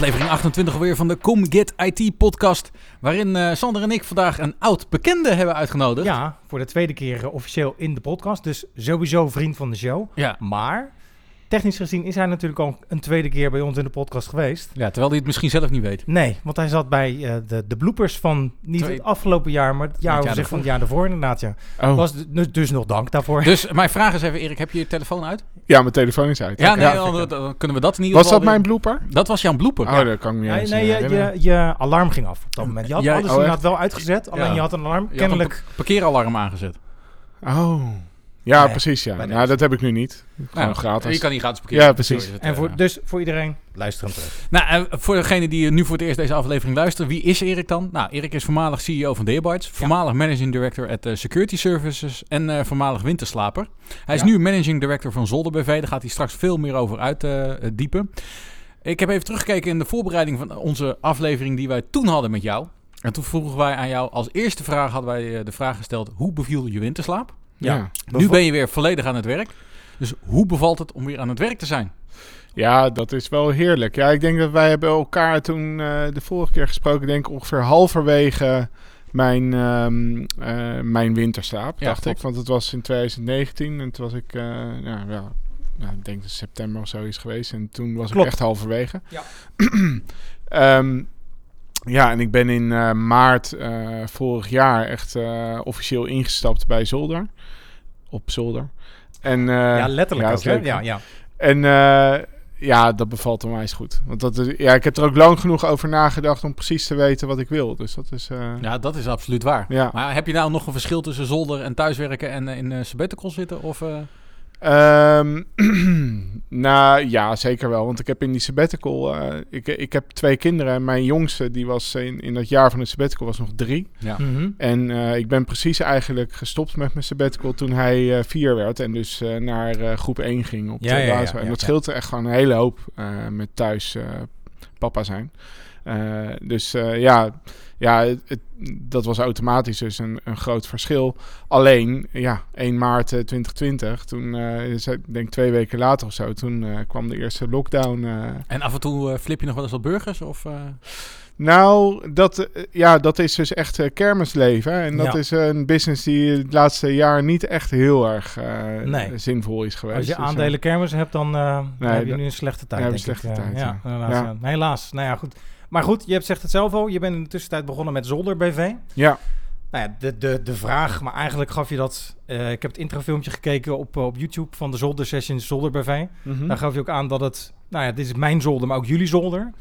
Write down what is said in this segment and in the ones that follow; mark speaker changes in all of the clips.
Speaker 1: Aflevering 28 alweer van de Come Get IT podcast. Waarin eh, Sander en ik vandaag een oud bekende hebben uitgenodigd.
Speaker 2: Ja, voor de tweede keer eh, officieel in de podcast. Dus sowieso vriend van de show.
Speaker 1: Ja.
Speaker 2: Maar technisch gezien is hij natuurlijk al een tweede keer bij ons in de podcast geweest.
Speaker 1: ja, terwijl hij het misschien zelf niet weet.
Speaker 2: Nee, want hij zat bij eh, de, de bloopers van niet
Speaker 1: Twee-
Speaker 2: het afgelopen jaar, maar het jaar, zeg, van het jaar daarvoor inderdaad. Ja.
Speaker 3: Oh,
Speaker 2: Was dus, dus nog dank daarvoor.
Speaker 1: Dus mijn vraag is even, Erik, heb je je telefoon uit?
Speaker 3: ja, mijn telefoon is uit.
Speaker 1: Ja,
Speaker 3: Oké.
Speaker 1: nee, dan, kunnen we dat ieder
Speaker 3: Was dat mijn blooper?
Speaker 1: Dat was jouw blooper.
Speaker 3: Oh,
Speaker 1: ja.
Speaker 3: dat kan ik me niet
Speaker 2: Nee,
Speaker 3: eens
Speaker 2: nee je, je, je alarm ging af op dat moment. Je had
Speaker 1: Ja,
Speaker 2: alles
Speaker 3: oh,
Speaker 2: inderdaad wel uitgezet, alleen
Speaker 1: Ja.
Speaker 2: je had een alarm.
Speaker 1: Je had
Speaker 2: Kennelijk.
Speaker 1: een parkeeralarm aangezet.
Speaker 3: Oh. Ja,
Speaker 2: Nee,
Speaker 3: precies, ja. Nou, dat heb ik nu niet. Gewoon
Speaker 1: Nou,
Speaker 3: gratis.
Speaker 1: Je kan niet gratis parkeren.
Speaker 3: Ja, precies.
Speaker 1: Het,
Speaker 2: En
Speaker 1: eh,
Speaker 2: voor, dus voor iedereen, luister hem terug.
Speaker 1: Nou, eh, voor degene die nu voor het eerst deze aflevering luisteren, wie is Erik dan? Nou, Erik is voormalig CEO van Deerbytes, voormalig Managing Director at eh, Security Services en eh, voormalig winterslaper. Hij is
Speaker 2: Ja.
Speaker 1: nu Managing Director van Zolder BV, daar gaat hij straks veel meer over uitdiepen. ik heb even teruggekeken in de voorbereiding van onze aflevering die wij toen hadden met jou. En toen vroegen wij aan jou, als eerste vraag hadden wij eh, de vraag gesteld, hoe beviel je winterslaap?
Speaker 3: Ja.
Speaker 2: Ja.
Speaker 1: Nu ben je weer volledig aan het werk. Dus hoe bevalt het om weer aan het werk te zijn?
Speaker 3: ja, dat is wel heerlijk. Ja, ik denk dat wij hebben elkaar toen eh, de vorige keer gesproken, denk ik ongeveer halverwege mijn, ehm, eh, mijn winterslaap,
Speaker 1: Ja,
Speaker 3: dacht
Speaker 1: klopt.
Speaker 3: ik. Want het was in 2019 en toen was ik, eh, ja, ja, ja, ik denk dat september of zo is geweest. En toen was
Speaker 2: Klopt.
Speaker 3: ik echt halverwege.
Speaker 2: Ja.
Speaker 3: Ehm, ja, en ik ben in eh, maart eh, vorig jaar echt eh, officieel ingestapt bij Zolder. Op Zolder. En,
Speaker 2: ja, letterlijk
Speaker 3: ja,
Speaker 2: ook.
Speaker 3: leuk,
Speaker 2: Ja, ja.
Speaker 3: En ja, dat bevalt onwijs goed. Want dat is, ja, ik heb er ook lang genoeg over nagedacht om precies te weten wat ik wil. Dus dat is...
Speaker 1: Ja, dat is absoluut waar.
Speaker 3: ja.
Speaker 1: Maar heb je nou nog een verschil tussen zolder en thuiswerken en in uh, sabbatical zitten? Of, eh,
Speaker 3: Ehm, nou ja, zeker wel. Want ik heb in die sabbatical... eh, ik, ik heb twee kinderen. En mijn jongste, die was in, in dat jaar van het sabbatical, was nog drie.
Speaker 1: ja.
Speaker 2: Mhm.
Speaker 3: En eh, ik ben precies eigenlijk gestopt met mijn sabbatical toen hij eh, vier werd. En dus eh, naar eh, groep 1 ging op
Speaker 2: Ja,
Speaker 3: de
Speaker 2: ja.
Speaker 3: En dat scheelt echt gewoon een hele hoop eh, met thuis eh, papa zijn. Eh, dus eh, ja, ja het, het- dat was automatisch dus een, een groot verschil. Alleen, ja, 1 maart eh, 2020, toen, eh, is het, ik denk twee weken later of zo, toen eh, kwam de eerste lockdown. eh,
Speaker 1: En af en toe flip je nog wel eens wat burgers? Of, eh,
Speaker 3: nou, dat, ja, dat is dus echt kermisleven. En dat
Speaker 2: Ja.
Speaker 3: is een business die het laatste jaar niet echt heel erg eh,
Speaker 2: Nee.
Speaker 3: zinvol is geweest.
Speaker 2: Als je
Speaker 3: Dus,
Speaker 2: aandelen kermis hebt, dan eh,
Speaker 3: Nee,
Speaker 2: heb je nu een slechte tijd,
Speaker 3: Ja,
Speaker 2: denk
Speaker 3: een slechte
Speaker 2: ik.
Speaker 3: Tijd,
Speaker 2: ja,
Speaker 3: ja.
Speaker 2: helaas.
Speaker 3: Ja.
Speaker 2: ja. Helaas. Nou ja, goed. Maar goed, je hebt zegt het zelf al. Je bent in de tussentijd begonnen met Zolder BV.
Speaker 3: ja,
Speaker 2: Nou ja, de, de, de vraag, maar eigenlijk gaf je dat... eh, ik heb het introfilmpje gekeken op, eh, op YouTube van de Zolder Sessions Zolder BV.
Speaker 3: mhm.
Speaker 2: Daar gaf je ook aan dat het... Nou ja, dit is mijn zolder, maar ook jullie zolder.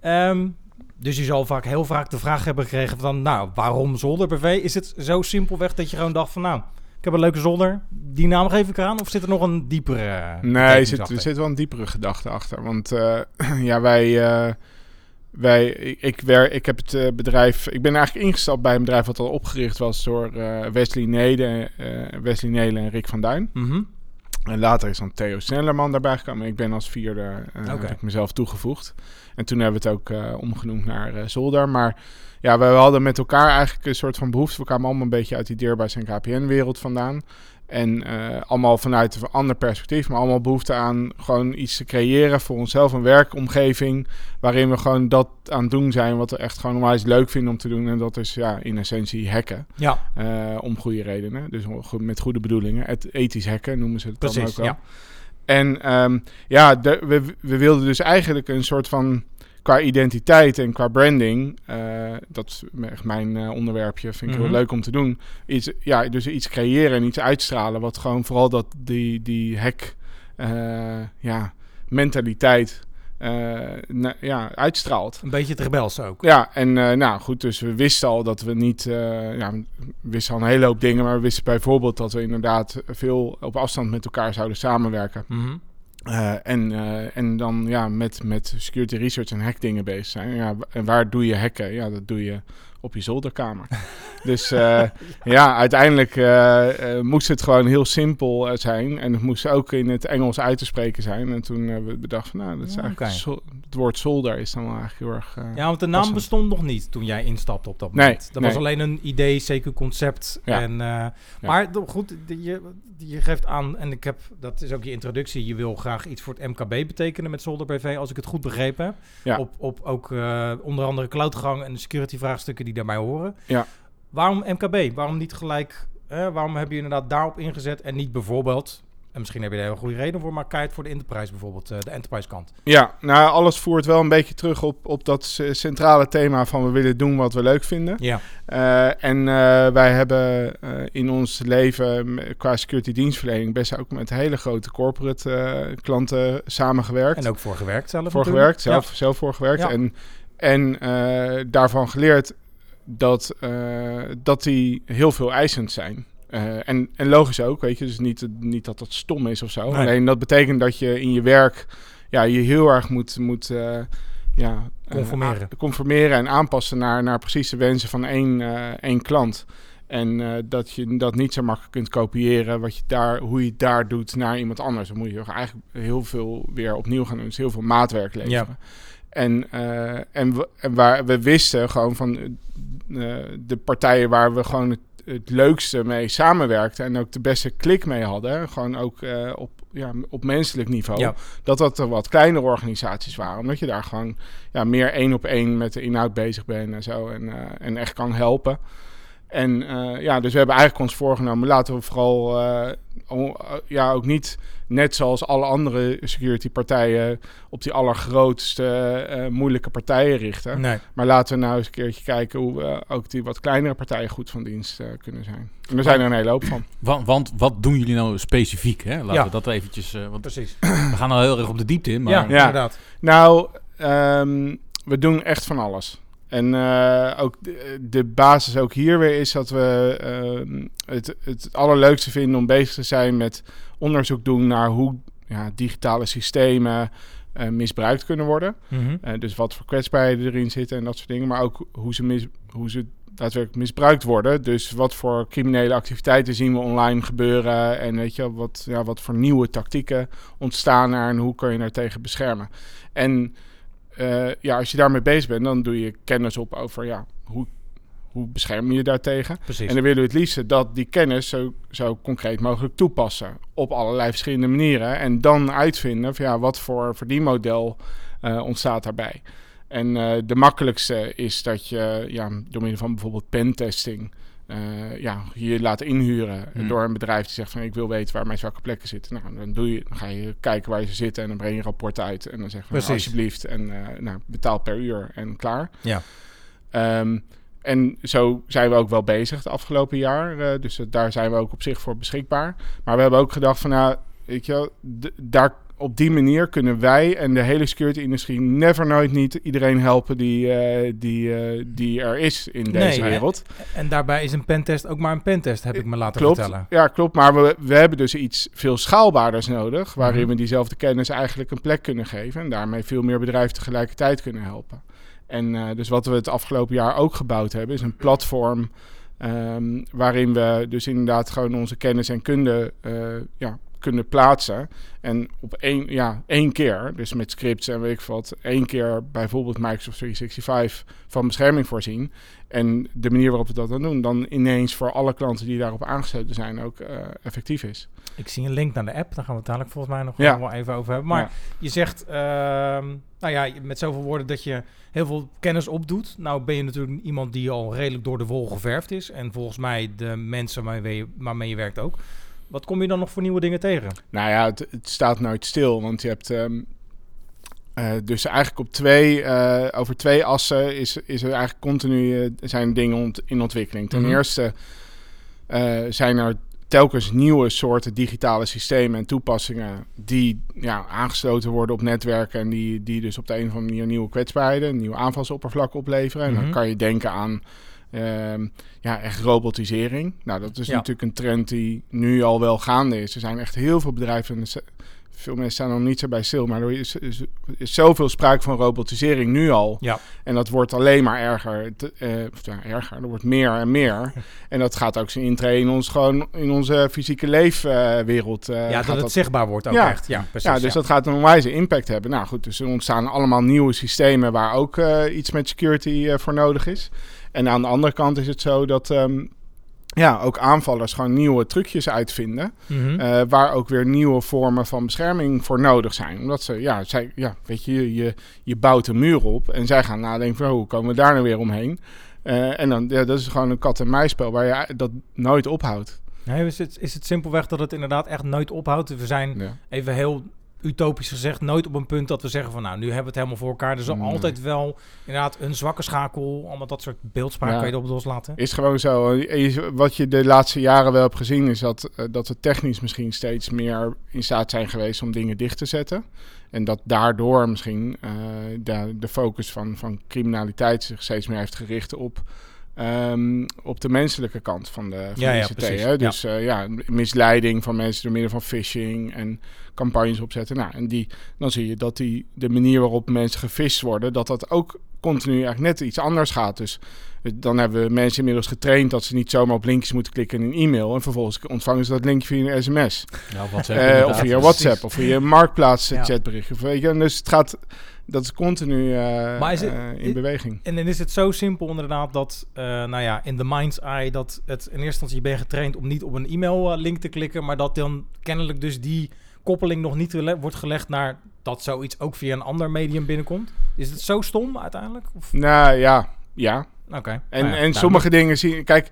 Speaker 2: Ehm, dus je zal vaak heel vaak de vraag hebben gekregen van... Nou, waarom Zolder BV? Is het zo simpelweg dat je gewoon dacht van... Nou, ik heb een leuke zolder. Die naam geef ik eraan. Of zit er nog een diepere...
Speaker 3: Nee, er zit, er zit wel een diepere gedachte achter. Want eh, ja, wij, wij ik, ik, wer, ik heb het eh, bedrijf. Ik ben eigenlijk ingestapt bij een bedrijf wat al opgericht was door eh, Wesley Neden, eh, Wesley Nelen en Rick van Duin.
Speaker 2: Mhm.
Speaker 3: En later is dan Theo Snellerman daarbij gekomen. Ik ben als vierde
Speaker 2: Oké.
Speaker 3: heb ik mezelf toegevoegd. En toen hebben we het ook omgenoemd naar Zolder. Maar ja, we hadden met elkaar eigenlijk een soort van behoefte. We kwamen allemaal een beetje uit die Deerbuis en KPN-wereld vandaan. En eh, allemaal vanuit een ander perspectief, maar allemaal behoefte aan gewoon iets te creëren voor onszelf. Een werkomgeving waarin we gewoon dat aan het doen zijn wat we echt gewoon onwijs leuk vinden om te doen. En dat is ja, in essentie hacken.
Speaker 2: Ja,
Speaker 3: eh, om goede redenen. Dus met goede bedoelingen. Het ethisch hacken noemen ze het dan ook
Speaker 2: precies.
Speaker 3: wel.
Speaker 2: Ja.
Speaker 3: En ehm, ja, de, we, we wilden dus eigenlijk een soort van qua identiteit en qua branding, eh, dat is echt mijn eh, onderwerpje, vind ik
Speaker 2: Mhm.
Speaker 3: heel leuk om te doen. Iets, ja, dus iets creëren en iets uitstralen, wat gewoon vooral dat die, die hack, eh, ja, mentaliteit ja, uitstraalt.
Speaker 2: Een beetje het rebels ook.
Speaker 3: Ja, en nou goed, dus we wisten al dat we niet, eh, ja, we wisten al een hele hoop dingen, maar we wisten bijvoorbeeld dat we inderdaad veel op afstand met elkaar zouden samenwerken.
Speaker 2: Mhm.
Speaker 3: Eh, en, eh, en dan ja, met, met security research en hackdingen bezig zijn. Ja, en waar doe je hacken? Ja, dat doe je op je zolderkamer. dus eh, ja, uiteindelijk moest het gewoon heel simpel zijn. En het moest ook in het Engels uit te spreken zijn. En toen hebben we bedacht van, nou, dat is
Speaker 2: Ja,
Speaker 3: eigenlijk. Het woord zolder is dan wel eigenlijk heel erg... eh,
Speaker 2: Ja, want de naam
Speaker 3: Passend.
Speaker 2: bestond nog niet toen jij instapte op dat
Speaker 3: Nee,
Speaker 2: moment. dat was
Speaker 3: nee.
Speaker 2: alleen een idee, zeker concept.
Speaker 3: Ja.
Speaker 2: En, eh, Maar goed, je, je geeft aan, en ik heb, dat is ook je introductie, je wil graag iets voor het MKB betekenen met Zolder BV, als ik het goed begrepen heb.
Speaker 3: Ja.
Speaker 2: Op, op ook eh, onder andere cloudgang en de security vraagstukken die daarbij horen.
Speaker 3: Ja.
Speaker 2: Waarom MKB? Waarom niet gelijk, waarom heb je inderdaad daarop ingezet en niet bijvoorbeeld, en misschien heb je daar een goede reden voor, maar keihard voor de enterprise bijvoorbeeld, eh, de enterprise kant.
Speaker 3: Ja, nou, alles voert wel een beetje terug op, op dat centrale thema van we willen doen wat we leuk vinden.
Speaker 2: Ja.
Speaker 3: Eh, en eh, wij hebben in ons leven qua security dienstverlening best ook met hele grote corporate klanten samengewerkt.
Speaker 2: En ook voor gewerkt zelf
Speaker 3: voor
Speaker 2: natuurlijk.
Speaker 3: gewerkt, zelf, zelf voor gewerkt.
Speaker 2: Ja.
Speaker 3: En, en daarvan geleerd dat, dat die heel veel eisend zijn. Eh, en, en logisch ook, weet je, dus niet, niet dat dat stom is of zo.
Speaker 2: Nee.
Speaker 3: Alleen dat betekent dat je in je werk ja, je heel erg moet, moet eh, ja, eh,
Speaker 2: Conformeren.
Speaker 3: conformeren en aanpassen naar, naar precies de wensen van één, één klant. En dat je dat niet zo makkelijk kunt kopiëren, wat je daar, hoe je het daar doet naar iemand anders. Dan moet je eigenlijk heel veel weer opnieuw gaan doen. Dus heel veel maatwerk leveren.
Speaker 2: Ja.
Speaker 3: En, en, we, en waar we wisten gewoon van de partijen waar we gewoon het, het leukste mee samenwerkten en ook de beste klik mee hadden, gewoon ook eh, op, ja, op menselijk niveau,
Speaker 2: Ja.
Speaker 3: dat dat de wat kleinere organisaties waren. Omdat je daar gewoon ja, meer één op één met de inhoud bezig bent en zo en, eh, en echt kan helpen. En eh, ja, dus we hebben eigenlijk ons voorgenomen, laten we vooral eh, o- eh, ja, ook niet net zoals alle andere security partijen op die allergrootste eh, moeilijke partijen richten.
Speaker 2: Nee.
Speaker 3: Maar laten we nou eens een keertje kijken hoe we ook die wat kleinere partijen goed van dienst eh, kunnen zijn. En er zijn er een hele hoop van.
Speaker 1: Want, want wat doen jullie nou specifiek? Hè? Laten
Speaker 2: Ja.
Speaker 1: we dat eventjes... eh, want
Speaker 2: Precies.
Speaker 1: we gaan al heel erg op de diepte in, maar...
Speaker 2: ja,
Speaker 3: Ja.
Speaker 2: inderdaad.
Speaker 3: Nou, ehm, we doen echt van alles. En eh, ook de, de basis ook hier weer is dat we ehm, het, het allerleukste vinden om bezig te zijn met onderzoek doen naar hoe ja, digitale systemen eh, misbruikt kunnen worden. Eh, dus wat voor kwetsbaarheden erin zitten en dat soort dingen. Maar ook hoe ze, mis, hoe ze daadwerkelijk misbruikt worden. Dus wat voor criminele activiteiten zien we online gebeuren. En weet je, wat, ja, wat voor nieuwe tactieken ontstaan er en hoe kun je daar tegen beschermen. En eh, ja, als je daarmee bezig bent, dan doe je kennis op over ja, hoe, hoe bescherm je je daartegen.
Speaker 2: Precies.
Speaker 3: En dan willen we het liefst dat die kennis zo, zo concreet mogelijk toepassen. Op allerlei verschillende manieren. En dan uitvinden van ja, wat voor verdienmodel eh, ontstaat daarbij. En eh, de makkelijkste is dat je ja, door middel van bijvoorbeeld pentesting... eh ja, je laat inhuren
Speaker 1: Hmm.
Speaker 3: door een bedrijf die zegt van ik wil weten waar mijn zwakke plekken zitten. Nou, dan, doe je, dan ga je kijken waar ze zitten en dan breng je een rapport uit. En dan zeg je van, nou, alsjeblieft en eh, nou, betaal per uur en klaar.
Speaker 2: Ja.
Speaker 3: Ehm, en zo zijn we ook wel bezig het afgelopen jaar. eh, dus daar zijn we ook op zich voor beschikbaar. Maar we hebben ook gedacht van nou, weet je wel, daar op die manier kunnen wij en de hele security-industrie never nooit niet iedereen helpen die, eh, die, eh, die er is in deze
Speaker 2: Nee,
Speaker 3: wereld.
Speaker 2: En daarbij is een pentest ook maar een pentest, heb ik me laten
Speaker 3: Klopt,
Speaker 2: vertellen.
Speaker 3: ja, klopt. Maar we, we hebben dus iets veel schaalbaarders nodig, waarin we diezelfde kennis eigenlijk een plek kunnen geven en daarmee veel meer bedrijven tegelijkertijd kunnen helpen. En eh, dus wat we het afgelopen jaar ook gebouwd hebben, is een platform ehm, waarin we dus inderdaad gewoon onze kennis en kunde ja, kunnen plaatsen. En op één, ja, één keer, dus met scripts en weet ik wat, één keer bijvoorbeeld Microsoft 365 van bescherming voorzien. En de manier waarop we dat dan doen, dan ineens voor alle klanten die daarop aangesloten zijn ook eh, effectief is.
Speaker 2: Ik zie een link naar de app, daar gaan we het dadelijk volgens mij nog
Speaker 3: Ja.
Speaker 2: wel even over hebben. Maar
Speaker 3: Ja.
Speaker 2: je zegt, ehm, nou ja, met zoveel woorden dat je heel veel kennis opdoet. Nou ben je natuurlijk iemand die al redelijk door de wol geverfd is. En volgens mij de mensen waarmee je, waarmee je werkt ook. Wat kom je dan nog voor nieuwe dingen tegen?
Speaker 3: Nou ja, het, het staat nooit stil, want je hebt ehm, eh, dus eigenlijk op twee, eh, over twee assen is, is er eigenlijk continu eh, zijn dingen ont- in ontwikkeling. Ten
Speaker 2: Mhm.
Speaker 3: eerste zijn er telkens nieuwe soorten digitale systemen en toepassingen die ja, aangesloten worden op netwerken en die, die dus op de een of andere manier nieuwe kwetsbaarheden, nieuwe aanvalsoppervlakken opleveren. En
Speaker 2: Mhm.
Speaker 3: dan kan je denken aan ehm, ja, echt robotisering. Nou, dat is
Speaker 2: Ja.
Speaker 3: natuurlijk een trend die nu al wel gaande is. Er zijn echt heel veel bedrijven veel mensen staan nog niet zo bij stil, maar er is, is, is zoveel sprake van robotisering nu al.
Speaker 2: Ja.
Speaker 3: En dat wordt alleen maar erger. Te- eh, of ja, erger, er wordt meer en meer. en dat gaat ook zijn intree in, ons, gewoon, in onze fysieke leefwereld. eh,
Speaker 2: ja, dat het zichtbaar wordt ook
Speaker 3: Ja.
Speaker 2: echt. Ja, precies.
Speaker 3: ja, dus dat gaat een onwijze impact hebben. Nou goed, dus er ontstaan allemaal nieuwe systemen waar ook eh, iets met security voor nodig is. En aan de andere kant is het zo dat ehm, ja, ook aanvallers gewoon nieuwe trucjes uitvinden.
Speaker 2: Mhm.
Speaker 3: eh, waar ook weer nieuwe vormen van bescherming voor nodig zijn. Omdat ze, ja, zij, ja weet je, je, je bouwt een muur op en zij gaan nadenken van oh, hoe komen we daar nou weer omheen. Eh, en dan, ja, dat is gewoon een kat-en-muisspel waar je dat nooit ophoudt.
Speaker 2: Nee, is, het, is het simpelweg dat het inderdaad echt nooit ophoudt? We zijn
Speaker 3: Ja.
Speaker 2: even heel utopisch gezegd nooit op een punt dat we zeggen van nou, nu hebben we het helemaal voor elkaar. Er zal
Speaker 3: Nee.
Speaker 2: altijd wel inderdaad een zwakke schakel, allemaal dat soort beeldspraak
Speaker 3: Ja.
Speaker 2: kan je erop loslaten.
Speaker 3: Is gewoon zo. Wat je de laatste jaren wel hebt gezien, is dat, eh, dat we technisch misschien steeds meer in staat zijn geweest om dingen dicht te zetten. En dat daardoor misschien eh, de, de focus van, van criminaliteit zich steeds meer heeft gericht op, ehm, op de menselijke kant van de, van
Speaker 2: Ja,
Speaker 3: de
Speaker 2: ja,
Speaker 3: ICT. Hè?
Speaker 2: Ja.
Speaker 3: Dus eh, ja, misleiding van mensen door middel van phishing en campagnes opzetten. Nou, en die, dan zie je dat die, de manier waarop mensen gefisht worden, dat dat ook continu eigenlijk net iets anders gaat. Dus dan hebben we mensen inmiddels getraind dat ze niet zomaar op linkjes moeten klikken in een e-mail. En vervolgens ontvangen ze dat linkje via een sms.
Speaker 1: WhatsApp,
Speaker 3: Eh, of via
Speaker 2: precies.
Speaker 3: WhatsApp of via een marktplaats eh,
Speaker 2: Ja.
Speaker 3: chatbericht. Of, weet je, en dus het gaat, dat is continu eh,
Speaker 2: Maar is het-
Speaker 3: in beweging.
Speaker 2: En dan is het zo simpel inderdaad dat, eh, nou ja, in the mind's eye, dat het in eerste instantie je bent getraind om niet op een e-mail link te klikken, maar dat dan kennelijk dus die koppeling nog niet gele- wordt gelegd naar dat zoiets ook via een ander medium binnenkomt. Is het zo stom uiteindelijk? Of-
Speaker 3: Nou ja, ja.
Speaker 2: Oké.
Speaker 3: En,
Speaker 2: Nou ja,
Speaker 3: en
Speaker 2: nou,
Speaker 3: sommige dingen zien. Kijk,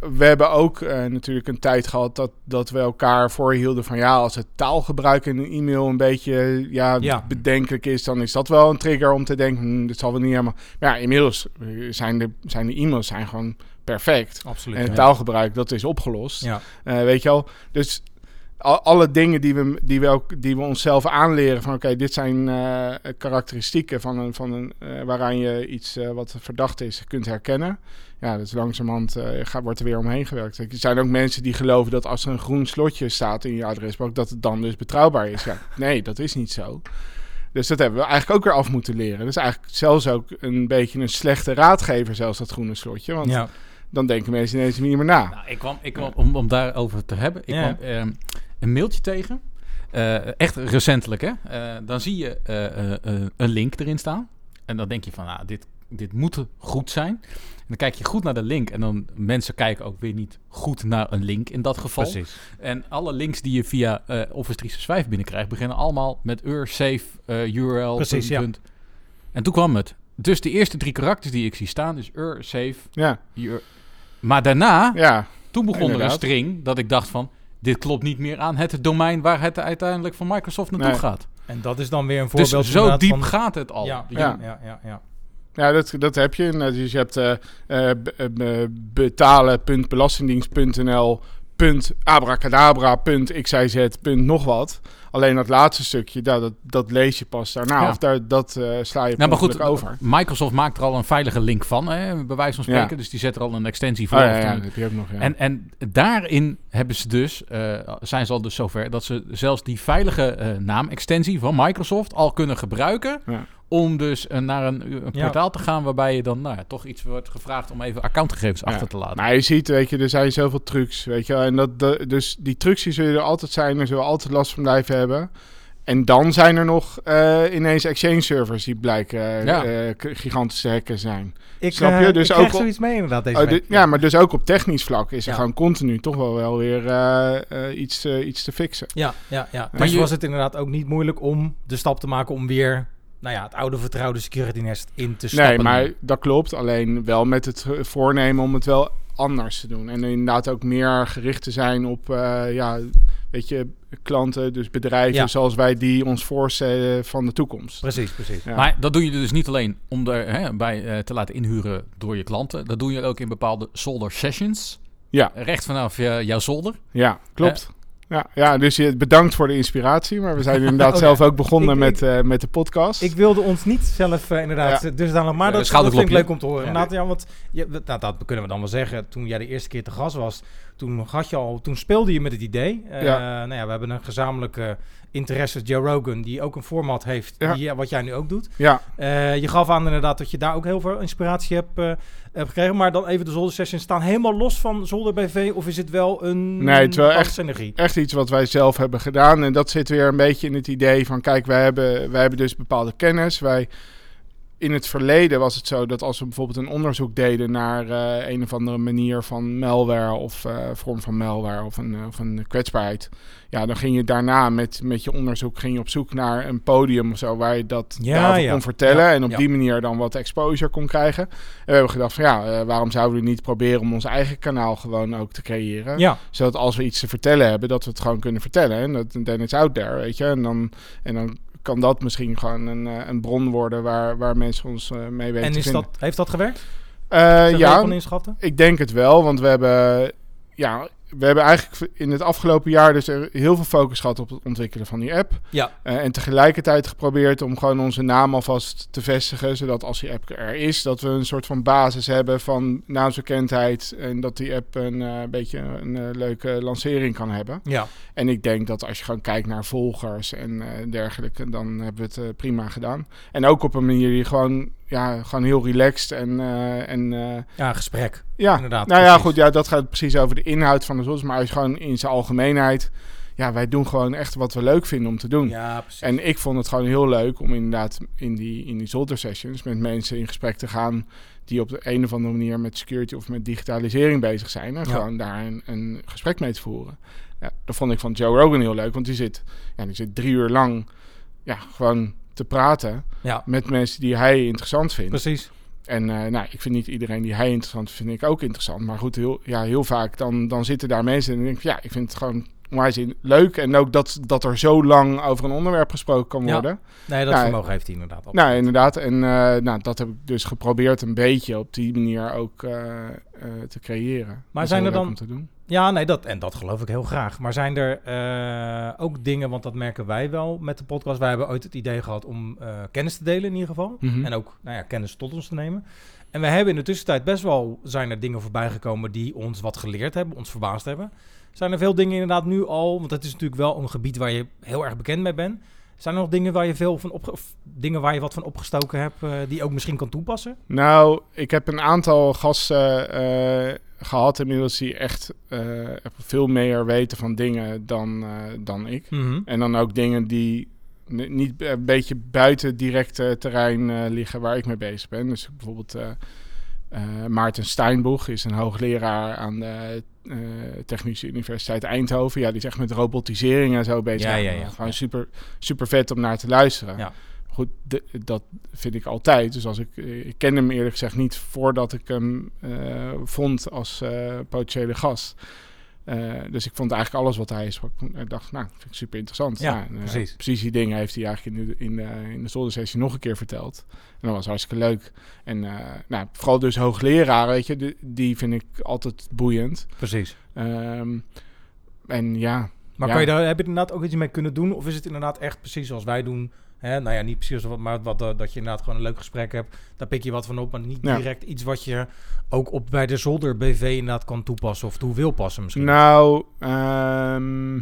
Speaker 3: we hebben ook eh, natuurlijk een tijd gehad dat, dat we elkaar voorhielden van ja, als het taalgebruik in een e-mail een beetje ja,
Speaker 2: Ja.
Speaker 3: bedenkelijk is, dan is dat wel een trigger om te denken, hm, dit zal wel niet helemaal. Maar ja, inmiddels eh, zijn de, zijn de e-mails zijn gewoon perfect.
Speaker 2: Absoluut.
Speaker 3: En het
Speaker 2: ja.
Speaker 3: taalgebruik, dat is opgelost.
Speaker 2: Ja.
Speaker 3: Eh, weet je wel? Dus al- alle dingen die we, die we, ook, die we onszelf aanleren van oké, dit zijn eh, karakteristieken van een, van een, eh, waaraan je iets eh, wat verdacht is kunt herkennen. Ja, dus langzamerhand eh, gaat, wordt er weer omheen gewerkt. Er zijn ook mensen die geloven dat als er een groen slotje staat in je adresboek, dat het dan dus betrouwbaar is. Ja, nee, dat is niet zo. Dus dat hebben we eigenlijk ook weer af moeten leren. Dat is eigenlijk zelfs ook een beetje een slechte raadgever, zelfs dat groene slotje. Want
Speaker 2: Ja.
Speaker 3: dan denken mensen ineens niet meer na.
Speaker 1: Nou, ik kwam, ik kwam om, om daarover te hebben, ik
Speaker 2: Ja.
Speaker 1: kwam ehm, een mailtje tegen. Eh, echt recentelijk, hè? Eh, dan zie je eh, een link erin staan. En dan denk je van, ah, dit, dit moet goed zijn. En dan kijk je goed naar de link. En dan mensen kijken ook weer niet goed naar een link in dat geval.
Speaker 2: Precies.
Speaker 1: En alle links die je via Office 365 binnenkrijgt, beginnen allemaal met ur, save, eh, URL.
Speaker 2: Precies,
Speaker 1: punt,
Speaker 2: ja.
Speaker 1: punt. En toen kwam het. Dus de eerste drie karakters die ik zie staan is ur, save,
Speaker 3: Ja,
Speaker 1: UR. Maar daarna,
Speaker 3: ja.
Speaker 1: toen begon er een string dat ik dacht van... dit klopt niet meer aan het domein waar het uiteindelijk van Microsoft naartoe
Speaker 3: Nee.
Speaker 1: gaat.
Speaker 2: En dat is dan weer een
Speaker 1: Dus
Speaker 2: voorbeeld
Speaker 1: zo
Speaker 2: inderdaad
Speaker 1: diep
Speaker 2: van-
Speaker 1: gaat het al.
Speaker 2: Ja, ja, ja, ja, ja.
Speaker 3: Ja, dat, dat heb je. Nou, Dus je hebt eh eh, eh, betalen.belastingdienst.nl punt abracadabra punt xyz punt nog wat. Alleen dat laatste stukje, dat, dat lees je pas daarna.
Speaker 1: Ja.
Speaker 3: Of daar, dat eh, sla je
Speaker 1: Nou, maar goed,
Speaker 3: over.
Speaker 1: Microsoft maakt er al een veilige link van, hè, bij wijze van spreken.
Speaker 3: Ja.
Speaker 1: Dus die zet er al een extensie voor.
Speaker 3: Oh, ja, dat heb je ook nog.
Speaker 1: En, en daarin hebben ze dus, eh, zijn ze al dus zover dat ze zelfs die veilige eh, naamextensie van Microsoft al kunnen gebruiken. Om dus eh, naar een, een
Speaker 2: Ja.
Speaker 1: portaal te gaan waarbij je dan nou, ja, toch iets wordt gevraagd om even accountgegevens
Speaker 3: Ja.
Speaker 1: achter te laten.
Speaker 3: Maar je ziet, weet je, er zijn zoveel trucs, weet je. wel. En dat, de- dus die trucs die zullen er altijd zijn, er zullen we altijd last van blijven hebben. En dan zijn er nog eh, ineens exchange servers die blijken
Speaker 1: Ja.
Speaker 3: eh, gigantische hacken zijn.
Speaker 2: Ik,
Speaker 3: Snap je?
Speaker 2: eh,
Speaker 3: Dus
Speaker 2: ik krijg
Speaker 3: ook op-
Speaker 2: zoiets mee inderdaad deze
Speaker 3: Oh, ja, maar dus ook op technisch vlak is er gewoon continu toch wel, wel weer eh, eh, iets, eh, iets te fixen.
Speaker 2: Ja, ja, ja.
Speaker 3: Maar
Speaker 2: Dus
Speaker 1: je-
Speaker 2: was het inderdaad ook niet moeilijk om de stap te maken om weer nou ja, het oude vertrouwde security nest in te stappen.
Speaker 3: Nee, maar dat klopt. Alleen wel met het voornemen om het wel anders te doen. En inderdaad ook meer gericht te zijn op, eh, ja, weet je, klanten, dus bedrijven
Speaker 2: Ja.
Speaker 3: zoals wij die ons voorstellen van de toekomst.
Speaker 2: Precies, precies.
Speaker 3: Ja.
Speaker 1: Maar dat doe je dus niet alleen om er hè, bij eh, te laten inhuren door je klanten. Dat doe je ook in bepaalde solder sessions.
Speaker 3: Ja.
Speaker 1: Recht vanaf eh, jouw zolder.
Speaker 3: Ja, klopt. Ja, ja, dus je, bedankt voor de inspiratie. Maar we zijn inderdaad zelf ook begonnen
Speaker 2: Ik-
Speaker 3: met, eh, met de podcast.
Speaker 2: Ik wilde ons niet zelf eh, inderdaad,
Speaker 3: Ja.
Speaker 2: dus dan maar dat, dat vind ik leuk om te horen.
Speaker 1: Ja.
Speaker 2: Inderdaad, ja, want je, nou, dat kunnen we dan wel zeggen. Toen jij de eerste keer te gast was, toen had je al, toen speelde je met het idee. Eh,
Speaker 3: Ja.
Speaker 2: Nou ja, we hebben een gezamenlijke interesse, Joe Rogan, die ook een format heeft,
Speaker 3: Ja.
Speaker 2: die, wat jij nu ook doet.
Speaker 3: ja,
Speaker 2: Eh, je gaf aan inderdaad dat je daar ook heel veel inspiratie hebt, eh, hebt gekregen. Maar dan even de zolder sessions staan helemaal los van zolder BV of is het wel een
Speaker 3: Nee, het is wel echt-
Speaker 2: synergie?
Speaker 3: echt iets wat wij zelf hebben gedaan. En dat zit weer een beetje in het idee van... kijk, wij hebben, wij hebben dus bepaalde kennis. Wij, in het verleden was het zo dat als we bijvoorbeeld een onderzoek deden... naar eh, een of andere manier van malware of eh, vorm van malware of een, eh, of een kwetsbaarheid... ja, dan ging je daarna met, met je onderzoek ging je op zoek naar een podium of zo... waar je dat
Speaker 2: Ja,
Speaker 3: daarover
Speaker 2: ja.
Speaker 3: kon vertellen
Speaker 2: Ja,
Speaker 3: en op die manier dan wat exposure kon krijgen. En we hebben gedacht van ja, waarom zouden we niet proberen om ons eigen kanaal gewoon ook te creëren?
Speaker 2: Ja,
Speaker 3: Zodat als we iets te vertellen hebben, dat we het gewoon kunnen vertellen. En dat then it's out there, weet je. En dan, en dan kan dat misschien gewoon een, eh, een bron worden waar, waar mensen ons eh, mee weten
Speaker 2: en is dat, heeft dat gewerkt?
Speaker 3: Eh, ja, ik denk het wel, want we hebben, ja, we hebben eigenlijk in het afgelopen jaar dus er heel veel focus gehad op het ontwikkelen van die app.
Speaker 2: Ja.
Speaker 3: Eh, en tegelijkertijd geprobeerd om gewoon onze naam alvast te vestigen, zodat als die app er is, dat we een soort van basis hebben van naamsbekendheid en dat die app een eh, beetje een eh, leuke lancering kan hebben.
Speaker 2: Ja.
Speaker 3: En ik denk dat als je gewoon kijkt naar volgers en dergelijke, dan hebben we het prima gedaan. En ook op een manier die gewoon, ja, gewoon heel relaxed en, en
Speaker 2: Ja, gesprek.
Speaker 3: ja,
Speaker 2: Inderdaad,
Speaker 3: nou ja, goed, ja, dat gaat precies over de inhoud van maar je gewoon in zijn algemeenheid, ja, wij doen gewoon echt wat we leuk vinden om te doen.
Speaker 2: Ja, precies.
Speaker 3: En ik vond het gewoon heel leuk om inderdaad in die, in die zolder sessions met mensen in gesprek te gaan die op de een of andere manier met security of met digitalisering bezig zijn. En
Speaker 2: Ja.
Speaker 3: gewoon daar een, een gesprek mee te voeren. Ja, dat vond ik van Joe Rogan heel leuk, want die zit, ja, die zit drie uur lang ja, gewoon te praten
Speaker 2: ja,
Speaker 3: met mensen die hij interessant vindt.
Speaker 2: precies.
Speaker 3: En eh, nou, ik vind niet iedereen die hij interessant vindt, vind ik ook interessant. Maar goed, heel, ja, heel vaak dan, dan zitten daar mensen en denk ik, ja, ik vind het gewoon onwijs in- leuk. En ook dat, dat er zo lang over een onderwerp gesproken kan
Speaker 2: Ja.
Speaker 3: worden.
Speaker 2: Nee, dat
Speaker 3: Ja,
Speaker 2: vermogen heeft hij inderdaad. al.
Speaker 3: Nou, inderdaad. En eh, nou, dat heb ik dus geprobeerd een beetje op die manier ook eh, te creëren. Dat is
Speaker 2: zijn er dan-. Ja, nee, dat, en dat geloof ik heel graag. Maar zijn er eh, ook dingen, want dat merken wij wel met de podcast. Wij hebben ooit het idee gehad om eh, kennis te delen in ieder geval.
Speaker 3: Mhm.
Speaker 2: En ook nou ja, kennis tot ons te nemen. En we hebben in de tussentijd best wel, zijn er dingen voorbij gekomen die ons wat geleerd hebben, ons verbaasd hebben. Zijn er veel dingen inderdaad nu al, want het is natuurlijk wel een gebied waar je heel erg bekend mee bent. Zijn er nog dingen waar je veel van opge- of dingen waar je wat van opgestoken hebt, eh, die je ook misschien kan toepassen?
Speaker 3: Nou, ik heb een aantal gasten eh, gehad inmiddels die echt eh, veel meer weten van dingen dan, dan ik. En dan ook dingen die niet een beetje buiten directe terrein liggen waar ik mee bezig ben. Dus bijvoorbeeld Maarten Steinboeg is een hoogleraar aan de Technische Universiteit Eindhoven. Ja, die is echt met robotisering en zo bezig.
Speaker 2: Ja, ja, ja.
Speaker 3: Gewoon super, super vet om naar te luisteren.
Speaker 2: Ja.
Speaker 3: Goed, de- dat vind ik altijd. Dus als ik, eh, ik ken hem eerlijk gezegd niet voordat ik hem eh, vond als eh, potentiële gast. Eh, dus ik vond eigenlijk alles wat hij sprak. Ik dacht, nou, vind ik super interessant.
Speaker 2: Ja,
Speaker 3: Nou, eh,
Speaker 2: precies.
Speaker 3: precies die dingen heeft hij eigenlijk in de, in de, in de zoldersessie nog een keer verteld. En dat was hartstikke leuk. En eh, nou, vooral dus hoogleraren, weet je, die, die vind ik altijd boeiend.
Speaker 2: Precies.
Speaker 3: Ehm, en ja,
Speaker 2: Maar
Speaker 3: Ja.
Speaker 2: kan je daar, heb je er inderdaad ook iets mee kunnen doen? Of is het inderdaad echt precies zoals wij doen? Hè? Nou ja, niet precies zoals, maar wat, eh, dat je inderdaad gewoon een leuk gesprek hebt. Daar pik je wat van op, maar niet
Speaker 3: Ja.
Speaker 2: direct iets wat je ook op bij de zolder BV inderdaad kan toepassen. Of toe wil passen misschien.
Speaker 3: Nou, ehm,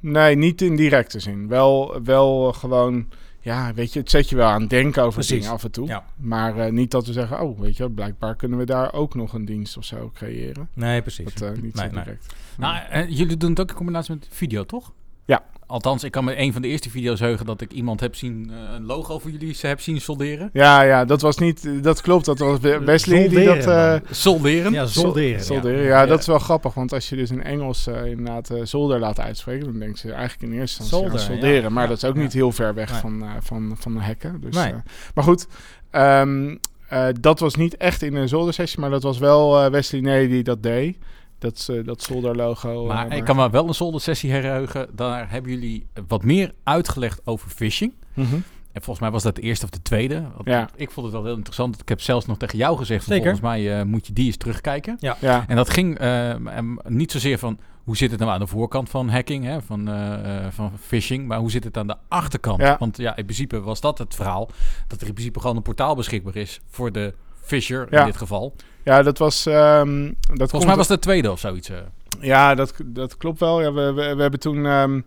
Speaker 3: nee, niet in directe zin. Wel, wel gewoon, ja, weet je, het zet je wel aan denken over
Speaker 2: Precies.
Speaker 3: dingen af en toe.
Speaker 2: Ja.
Speaker 3: Maar eh, niet dat we zeggen, oh, weet je, blijkbaar kunnen we daar ook nog een dienst of zo creëren.
Speaker 2: Nee, precies.
Speaker 3: Dat eh, niet
Speaker 2: Nee,
Speaker 3: zo
Speaker 2: nee.
Speaker 3: direct.
Speaker 1: Nou, jullie doen het ook in combinatie met video, toch?
Speaker 3: Ja.
Speaker 1: Althans, ik kan me een van de eerste video's heugen dat ik iemand heb zien, eh, een logo voor jullie heb zien solderen.
Speaker 3: Ja, ja, dat was niet, dat klopt. Dat was We- Wesley die dat...
Speaker 2: Solderen,
Speaker 3: eh,
Speaker 1: Solderen?
Speaker 2: Ja, zolderen.
Speaker 3: Sol- solderen. Ja, dat is wel grappig, want als je dus in Engels eh, inderdaad eh, zolder laat uitspreken, dan denken ze eigenlijk in eerste instantie aan solderen.
Speaker 2: ja.
Speaker 3: Maar
Speaker 2: Ja.
Speaker 3: dat is ook
Speaker 2: Ja.
Speaker 3: niet heel ver weg
Speaker 2: Nee.
Speaker 3: van, eh, van, van de hekken. Dus,
Speaker 2: Nee.
Speaker 3: eh, maar goed, ehm, eh, dat was niet echt in een zoldersessie, maar dat was wel eh, Wesley Nee die dat deed. Dat, eh, dat zolderlogo.
Speaker 1: Maar
Speaker 3: eh,
Speaker 1: ik kan me wel een zoldersessie herinneren. Daar hebben jullie wat meer uitgelegd over phishing.
Speaker 3: Mhm.
Speaker 1: En volgens mij was dat de eerste of de tweede. Want
Speaker 3: Ja.
Speaker 1: Ik vond het wel heel interessant. Ik heb zelfs nog tegen jou gezegd. van. Volgens mij eh, moet je die eens terugkijken.
Speaker 3: Ja,
Speaker 1: En dat ging eh, niet zozeer van hoe zit het nou aan de voorkant van hacking, hè, van, eh, eh, van phishing, maar hoe zit het aan de achterkant?
Speaker 3: Ja.
Speaker 1: Want ja, in principe was dat het verhaal, dat er in principe gewoon een portaal beschikbaar is voor de fisher
Speaker 3: Ja.
Speaker 1: in dit geval.
Speaker 3: Ja, dat was... ehm, dat
Speaker 1: Volgens mij was het de tweede of zoiets. eh.
Speaker 3: Ja, dat, dat klopt wel. Ja, we, we, we hebben toen... ehm,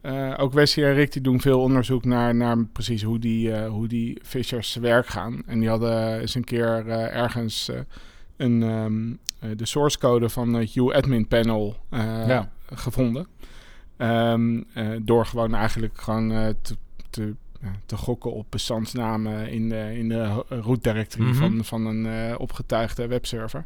Speaker 3: eh, ook Wesley en Rick die doen veel onderzoek naar, naar precies hoe die, eh, hoe die fishers te werk gaan. En die hadden eens een keer ergens een, ehm, eh, de source code van het U-admin panel
Speaker 1: Ja.
Speaker 3: gevonden. Door gewoon eigenlijk gewoon te, te, te gokken op bestandsnamen in de, in de ho- root directory
Speaker 1: Mhm.
Speaker 3: van, van een eh, opgetuigde webserver.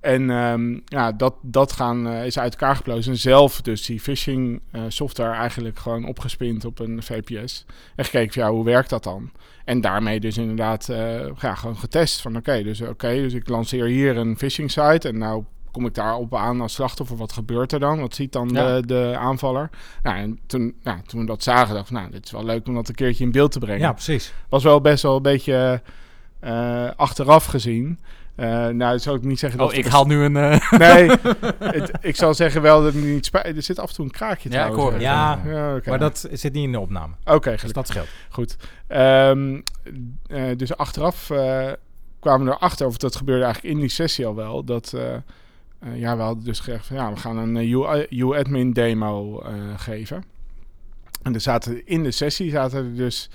Speaker 3: En ehm, ja, dat, dat gaan, eh, is uit elkaar geplozen. En zelf dus die phishing eh, software eigenlijk gewoon opgespind op een VPS. En gekeken van ja, hoe werkt dat dan? En daarmee dus inderdaad eh, ja, gewoon getest van oké, dus oké, dus ik lanceer hier een phishing site en nou kom ik daarop aan als slachtoffer. Wat gebeurt er dan? Wat ziet dan
Speaker 1: Ja.
Speaker 3: de, de aanvaller? Nou, en toen, nou, toen we dat zagen, dachten we, nou, dit is wel leuk om dat een keertje in beeld te brengen
Speaker 2: Ja, precies.
Speaker 3: was wel best wel een beetje eh, achteraf gezien. Eh nou, zou ik niet zeggen dat...
Speaker 1: Oh, ik haal nu een... eh,
Speaker 3: Nee, het, ik zal zeggen wel dat het niet spijt. Er zit af en toe een kraakje
Speaker 1: Ja, ik
Speaker 3: trouwens.
Speaker 1: hoor het.
Speaker 3: eh.
Speaker 2: Ja. Maar dat zit niet in de opname.
Speaker 3: Oké,
Speaker 2: Dus
Speaker 3: gelukkig.
Speaker 2: dat scheelt.
Speaker 3: Goed. Ehm, eh, dus achteraf kwamen we erachter, of dat gebeurde eigenlijk in die sessie al wel, dat... eh, ja, we hadden dus gezegd van ja, we gaan een eh, U-admin demo eh, geven. En er zaten in de sessie zaten er dus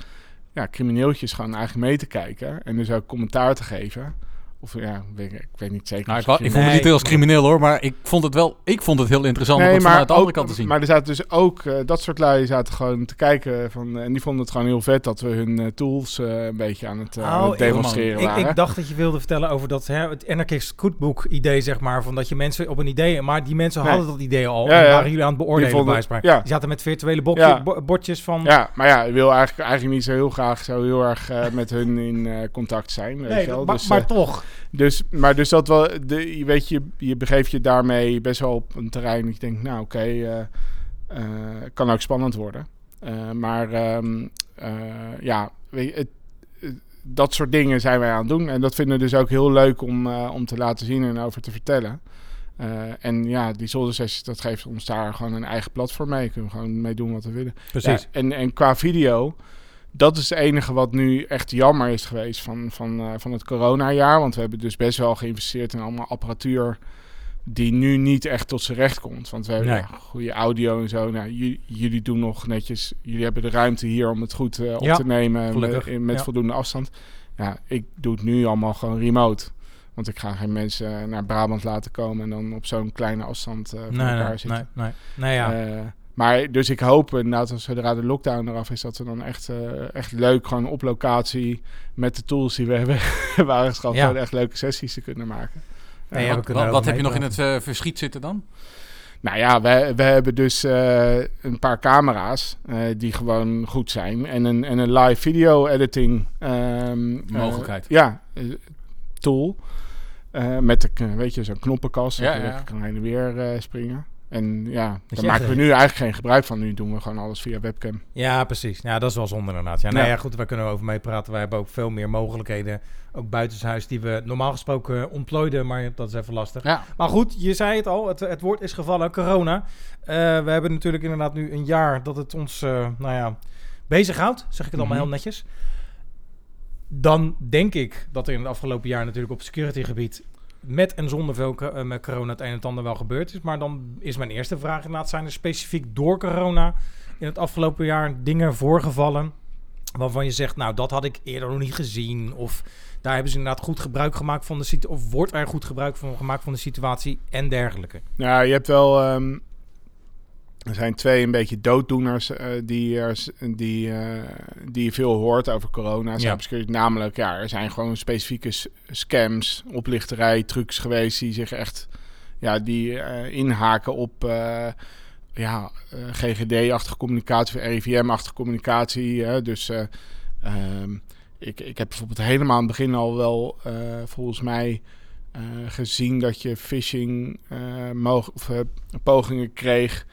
Speaker 3: ja, crimineeltjes gewoon eigenlijk mee te kijken. En dus ook commentaar te geven. Of ja, weet ik, ik weet niet zeker.
Speaker 1: nou, ik, ik vond het niet heel als crimineel hoor, maar ik vond het wel, ik vond het heel interessant om het vanuit de andere kant te zien.
Speaker 3: Maar er zaten dus ook, eh, dat soort lui zaten gewoon te kijken. Van, en die vonden het gewoon heel vet dat we hun eh, tools eh, een beetje aan het, eh, aan
Speaker 2: Oh,
Speaker 3: het
Speaker 2: ik-
Speaker 3: demonstreren
Speaker 2: Ik,
Speaker 3: waren.
Speaker 2: ik dacht dat je wilde vertellen over dat hè, het anarchist cookbook idee, zeg maar. Van dat je mensen op een idee... Maar die mensen
Speaker 3: Nee.
Speaker 2: hadden dat idee al.
Speaker 3: Ja,
Speaker 2: en
Speaker 3: ja.
Speaker 2: waren jullie aan het beoordelen
Speaker 3: Die vonden-
Speaker 2: bij
Speaker 3: ja.
Speaker 2: Die zaten met virtuele bokje,
Speaker 3: Ja.
Speaker 2: bo- bordjes van...
Speaker 3: ja, maar ja, ik wil eigenlijk, eigenlijk niet zo heel graag zo heel erg eh, met hun in eh, contact zijn. Weet
Speaker 2: Nee,
Speaker 3: wel?
Speaker 2: maar,
Speaker 3: dus,
Speaker 2: maar
Speaker 3: eh,
Speaker 2: toch.
Speaker 3: Dus, maar dus dat wel, de, je weet je, je begeeft je daarmee best wel op een terrein dat je denkt, nou oké, eh, eh, kan ook spannend worden. Eh, maar ehm, eh, ja, weet je, het, dat soort dingen zijn wij aan het doen. En dat vinden we dus ook heel leuk om, om te laten zien en over te vertellen. En ja, die zoldersessies, dat geeft ons daar gewoon een eigen platform mee. Kunnen we gewoon mee doen wat we willen.
Speaker 2: Precies.
Speaker 3: Ja, en, en qua video, dat is het enige wat nu echt jammer is geweest van, van, eh, van het coronajaar. Want we hebben dus best wel geïnvesteerd in allemaal apparatuur die nu niet echt tot zijn recht komt. Want we hebben
Speaker 2: Nee.
Speaker 3: ja, goede audio en zo. Nou, jullie, jullie doen nog netjes, jullie hebben de ruimte hier om het goed eh, op
Speaker 2: Ja,
Speaker 3: te nemen met,
Speaker 2: gelukkig.
Speaker 3: met
Speaker 2: Ja.
Speaker 3: voldoende afstand. Ja, ik doe het nu allemaal gewoon remote. Want ik ga geen mensen naar Brabant laten komen en dan op zo'n kleine afstand eh, van
Speaker 2: Nee,
Speaker 3: elkaar
Speaker 2: nee,
Speaker 3: zitten.
Speaker 2: nee, nee. Nee, ja.
Speaker 3: Eh, maar dus ik hoop inderdaad, als zodra de lockdown eraf is, dat we dan echt, eh, echt leuk gewoon op locatie met de tools die we hebben, hebben aangeschaft,
Speaker 2: Ja.
Speaker 3: gewoon echt leuke sessies te kunnen maken.
Speaker 2: Nee,
Speaker 3: ja,
Speaker 2: we
Speaker 1: wat wat, heb je nog in het eh, verschiet zitten dan?
Speaker 3: Nou ja, we, we hebben dus eh, een paar camera's eh, die gewoon goed zijn. En een, en een live video editing ehm, eh,
Speaker 1: Mogelijkheid.
Speaker 3: ja, eh, tool. Eh, met de, weet je, zo'n knoppenkast.
Speaker 1: Ja,
Speaker 3: kan heen en weer eh, springen. En ja, daar maken we nu eigenlijk geen gebruik van. Nu doen we gewoon alles via webcam.
Speaker 2: Ja, precies. Ja, dat is wel zonde inderdaad. Ja, nou
Speaker 3: Ja.
Speaker 2: ja, goed, daar kunnen we over meepraten. Wij hebben ook veel meer mogelijkheden, ook buitenshuis, die we normaal gesproken ontplooiden, maar dat is even lastig.
Speaker 1: Ja.
Speaker 2: Maar goed, je zei het al, het, het woord is gevallen, corona. Eh, we hebben natuurlijk inderdaad nu een jaar dat het ons, eh, nou ja, bezighoudt. Zeg ik het allemaal
Speaker 1: Mhm.
Speaker 2: heel netjes. Dan denk ik dat er in het afgelopen jaar natuurlijk op security gebied met en zonder eh, corona het een en ander wel gebeurd is. Maar dan is mijn eerste vraag inderdaad, zijn er specifiek door corona in het afgelopen jaar dingen voorgevallen waarvan je zegt, nou dat had ik eerder nog niet gezien of daar hebben ze inderdaad goed gebruik gemaakt van de situatie of wordt er goed gebruik van gemaakt van de situatie en dergelijke.
Speaker 3: Nou, je hebt wel. ehm, er zijn twee een beetje dooddoeners eh, die, die, eh, die je veel hoort over corona. Cybersecurity. Namelijk, ja, er zijn gewoon specifieke scams, oplichterij, trucs geweest die zich echt ja, die, eh, inhaken op ja, GGD-achtige communicatie of RIVM-achtige communicatie. dus eh, ehm, ik, ik heb bijvoorbeeld helemaal aan het begin al wel volgens mij gezien dat je phishing of, pogingen kreeg.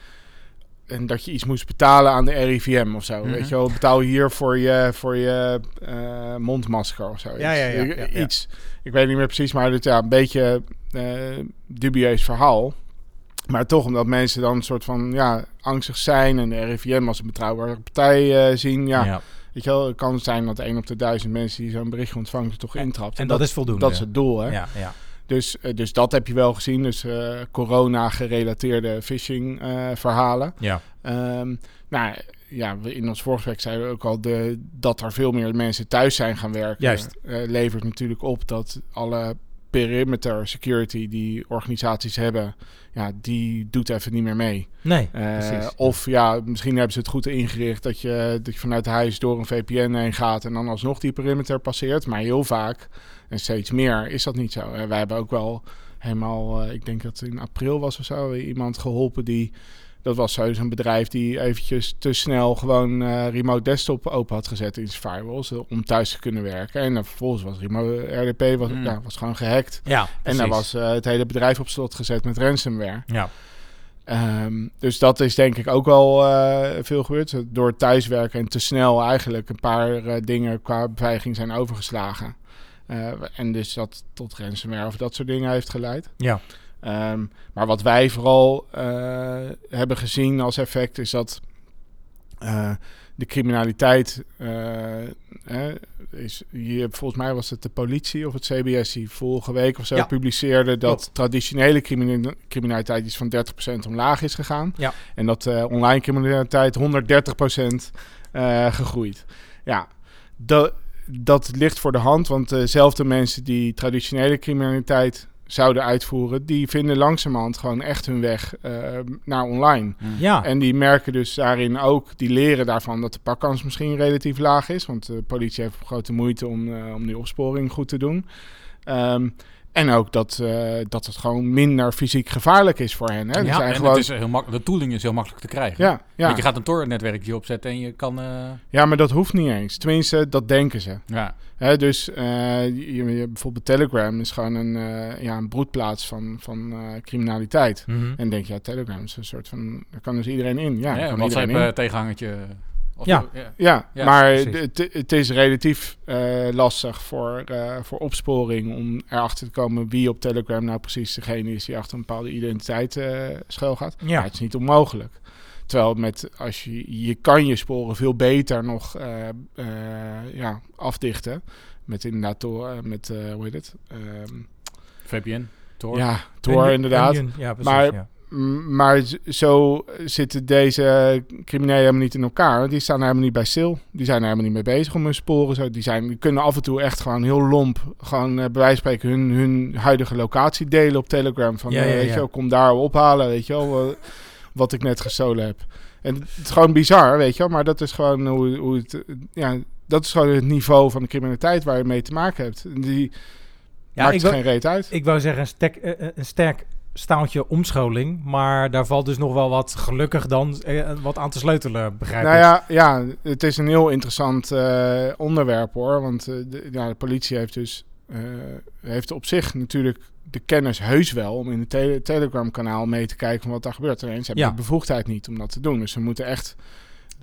Speaker 3: En dat je iets moest betalen aan de RIVM of zo.
Speaker 1: Mhm.
Speaker 3: Weet je wel, betaal hier voor je, voor je eh, mondmasker of zo.
Speaker 2: Ja, ja, ja,
Speaker 3: Ik-
Speaker 2: ja, ja.
Speaker 3: Iets. Ik weet niet meer precies, maar het ja, een beetje eh, dubieus verhaal. Maar toch, omdat mensen dan een soort van ja, angstig zijn en de RIVM als een betrouwbare partij eh, zien. Ja,
Speaker 2: Ja.
Speaker 3: weet je wel, het kan zijn dat één op de duizend mensen die zo'n berichtje ontvangt er toch intrapt.
Speaker 2: En dat is voldoende.
Speaker 3: Dat is het doel, hè?
Speaker 2: Ja, ja.
Speaker 3: Dus, eh, dus dat heb je wel gezien. Dus eh, corona-gerelateerde phishing-verhalen.
Speaker 2: ja.
Speaker 3: Ehm, nou ja, in ons vorige gesprek zeiden we ook al de, dat er veel meer mensen thuis zijn gaan werken.
Speaker 2: Juist.
Speaker 3: eh, levert natuurlijk op dat alle perimeter security die organisaties hebben, ja, die doet even niet meer mee.
Speaker 2: Nee,
Speaker 3: Eh, of ja, misschien hebben ze het goed ingericht dat je, dat je vanuit huis door een VPN heen gaat en dan alsnog die perimeter passeert. Maar heel vaak en steeds meer is dat niet zo. Eh, wij hebben ook wel helemaal, eh, ik denk dat het in april was of zo, iemand geholpen die, dat was zo zo'n bedrijf die eventjes te snel gewoon eh, remote desktop open had gezet in zijn firewalls eh, om thuis te kunnen werken. En dan vervolgens was remote RDP was,
Speaker 1: Mm.
Speaker 3: ja, was gewoon gehackt.
Speaker 2: ja,
Speaker 3: En dan was eh, het hele bedrijf op slot gezet met ransomware.
Speaker 2: Ja.
Speaker 3: Ehm, dus dat is denk ik ook wel eh, veel gebeurd. Door thuiswerken en te snel eigenlijk een paar eh, dingen qua beveiliging zijn overgeslagen. Eh, en dus dat tot ransomware of dat soort dingen heeft geleid.
Speaker 2: Ja.
Speaker 3: Ehm, maar wat wij vooral eh, hebben gezien als effect is dat eh, de criminaliteit eh, is hier volgens mij was het de politie of het CBS die vorige week of zo
Speaker 2: Ja.
Speaker 3: publiceerde dat
Speaker 2: Klopt.
Speaker 3: traditionele criminaliteit iets van 30% omlaag is gegaan
Speaker 2: Ja.
Speaker 3: en dat online criminaliteit 130% eh gegroeid. Ja, dat, dat ligt voor de hand, want dezelfde mensen die traditionele criminaliteit zouden uitvoeren, die vinden langzamerhand gewoon echt hun weg eh, naar online.
Speaker 2: Ja.
Speaker 3: En die merken dus daarin ook, die leren daarvan dat de pakkans misschien relatief laag is. Want de politie heeft grote moeite om, eh, om die opsporing goed te doen. Ehm, en ook dat, eh, dat het gewoon minder fysiek gevaarlijk is voor hen. Hè?
Speaker 1: Ja,
Speaker 3: zijn
Speaker 1: en
Speaker 3: gewoon,
Speaker 1: het is heel mak- de tooling is heel makkelijk te krijgen.
Speaker 3: ja, ja.
Speaker 1: Want je gaat een torrentnetwerkje opzetten en je kan... eh,
Speaker 3: ja, maar dat hoeft niet eens. Tenminste, dat denken ze.
Speaker 1: ja.
Speaker 3: Hè, dus eh, je, je- bijvoorbeeld Telegram is gewoon een, ja, een broedplaats van, van criminaliteit.
Speaker 2: Mhm.
Speaker 3: En denk je, ja, Telegram is een soort van... Daar kan dus iedereen in. Ja,
Speaker 1: Ja, een
Speaker 3: kan
Speaker 1: Of,
Speaker 2: Ja.
Speaker 1: ja.
Speaker 3: Ja,
Speaker 1: Ja,
Speaker 3: maar het, het is relatief eh, lastig voor, eh, voor opsporing om erachter te komen wie op Telegram nou precies degene is die achter een bepaalde identiteit eh schuil gaat.
Speaker 2: Ja.
Speaker 3: het is niet onmogelijk. Terwijl met als je, je kan je sporen veel beter nog eh, eh, ja, afdichten. Met inderdaad eh, met, eh, hoe heet het? Ehm,
Speaker 1: VPN, Tor.
Speaker 3: ja, Tor inderdaad.
Speaker 2: Onion, Ja, precies.
Speaker 3: Maar- Maar zo zitten deze criminelen helemaal niet in elkaar. Die staan er helemaal niet bij stil. Die zijn er helemaal niet mee bezig om hun sporen. Zo. Die, zijn, die kunnen af en toe echt gewoon heel lomp... gewoon eh, bij wijze van spreken hun, hun huidige locatie delen op Telegram. Van,
Speaker 2: Ja,
Speaker 3: eh,
Speaker 2: ja,
Speaker 3: weet
Speaker 2: ja.
Speaker 3: je wel, kom daar ophalen, weet je wel. wat ik net gestolen heb. En het is gewoon bizar, weet je wel. Maar dat is gewoon hoe, hoe het... ja, dat is gewoon het niveau van de criminaliteit waar je mee te maken hebt. Die
Speaker 2: Ja,
Speaker 3: maakt
Speaker 2: ik wou-
Speaker 3: geen reet uit.
Speaker 2: Ik wou zeggen een, eh, een sterk staaltje omscholing. Maar daar valt dus nog wel wat gelukkig dan eh, wat aan te sleutelen, begrijp
Speaker 3: Nou
Speaker 2: ik.
Speaker 3: ja, ja, het is een heel interessant eh, onderwerp hoor. Want eh, de, ja, de politie heeft dus heeft op zich natuurlijk de kennis heus wel om in het tele- Telegram-kanaal mee te kijken van wat daar gebeurt. Alleen ze hebben
Speaker 2: Ja.
Speaker 3: de bevoegdheid niet om dat te doen. Dus ze moeten echt.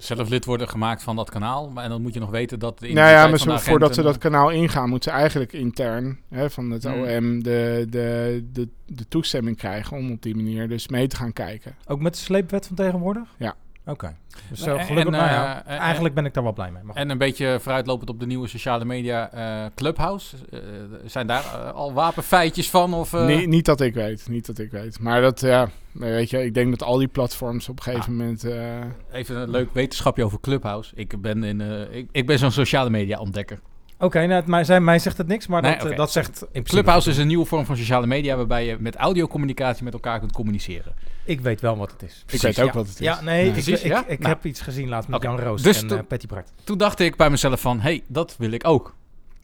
Speaker 1: Zelf lid worden gemaakt van dat kanaal. Maar en dan moet je nog weten dat de
Speaker 3: nou ja, maar
Speaker 1: van de
Speaker 3: zo, voordat ze dat kanaal ingaan, moeten ze eigenlijk intern hè, van het
Speaker 1: Hmm.
Speaker 3: OM de, de, de, de toestemming krijgen om op die manier dus mee te gaan kijken.
Speaker 2: Ook met de sleepwet van tegenwoordig?
Speaker 3: Ja.
Speaker 2: Oké. Dus
Speaker 1: En-
Speaker 2: zo gelukkig,
Speaker 1: en,
Speaker 2: nou ja,
Speaker 1: eh, en-
Speaker 2: eigenlijk ben ik daar wel blij mee. Maar.
Speaker 1: En een beetje vooruitlopend op de nieuwe sociale media eh, Clubhouse. Eh, zijn daar eh, al wapenfeitjes van? Of, eh,
Speaker 3: Nee, niet dat ik weet, niet dat ik weet. Maar dat, ja, weet je, ik denk dat al die platforms op een gegeven moment... eh,
Speaker 1: Even een leuk wetenschapje over Clubhouse. Ik ben, in, eh, ik, ik ben zo'n sociale media ontdekker.
Speaker 2: Oké, nou, het- mij, zij- mij zegt het niks, maar
Speaker 1: Nee,
Speaker 2: dat, eh, dat zegt...
Speaker 1: Clubhouse is een nieuwe vorm van sociale media waarbij je met audiocommunicatie met elkaar kunt communiceren.
Speaker 2: Ik weet wel wat het is.
Speaker 3: ik weet ook
Speaker 1: ja.
Speaker 3: wat het is.
Speaker 2: Ja, nee,
Speaker 1: Ja.
Speaker 2: ik,
Speaker 1: Precies,
Speaker 2: ik,
Speaker 1: ja?
Speaker 2: ik
Speaker 1: Nou.
Speaker 2: heb iets gezien laatst met. Jan Roos
Speaker 1: Dus
Speaker 2: en
Speaker 1: toen-
Speaker 2: eh, Patty Bart.
Speaker 1: Toen dacht ik bij mezelf van, hey, dat wil ik ook.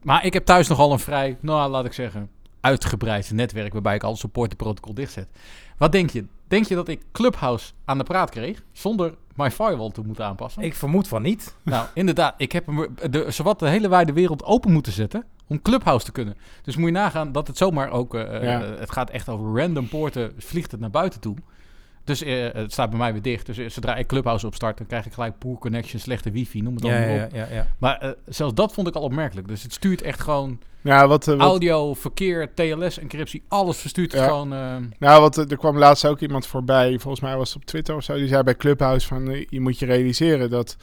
Speaker 1: Maar ik heb thuis nogal een vrij, nou laat ik zeggen, uitgebreid netwerk waarbij ik al het supporterprotocol dichtzet. Wat denk je? Denk je dat ik Clubhouse aan de praat kreeg zonder mijn firewall te moeten aanpassen?
Speaker 2: Ik vermoed van niet.
Speaker 1: Nou, inderdaad. Ik heb hem de, zowat de hele wijde wereld open moeten zetten om Clubhouse te kunnen. Dus moet je nagaan dat het zomaar ook...
Speaker 3: Ja.
Speaker 1: eh, het gaat echt over random poorten, vliegt het naar buiten toe. Dus eh, het staat bij mij weer dicht. Dus eh, zodra ik Clubhouse opstart, dan krijg ik gelijk poor connection, slechte wifi, noem het allemaal
Speaker 2: ja,
Speaker 1: op.
Speaker 2: ja, ja, ja.
Speaker 1: Maar eh, zelfs dat vond ik al opmerkelijk. Dus het stuurt echt gewoon
Speaker 3: Ja, wat, wat,
Speaker 1: audio, verkeer, TLS, encryptie, alles verstuurt het
Speaker 3: Ja.
Speaker 1: gewoon.
Speaker 3: nou, wat, er kwam laatst ook iemand voorbij, volgens mij was het op Twitter of zo, die zei bij Clubhouse van, je moet je realiseren dat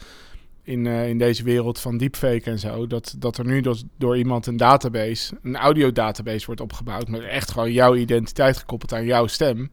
Speaker 3: in, in deze wereld van deepfake en zo, dat, dat er nu dus door iemand een database, een audiodatabase wordt opgebouwd, met echt gewoon jouw identiteit gekoppeld aan jouw stem.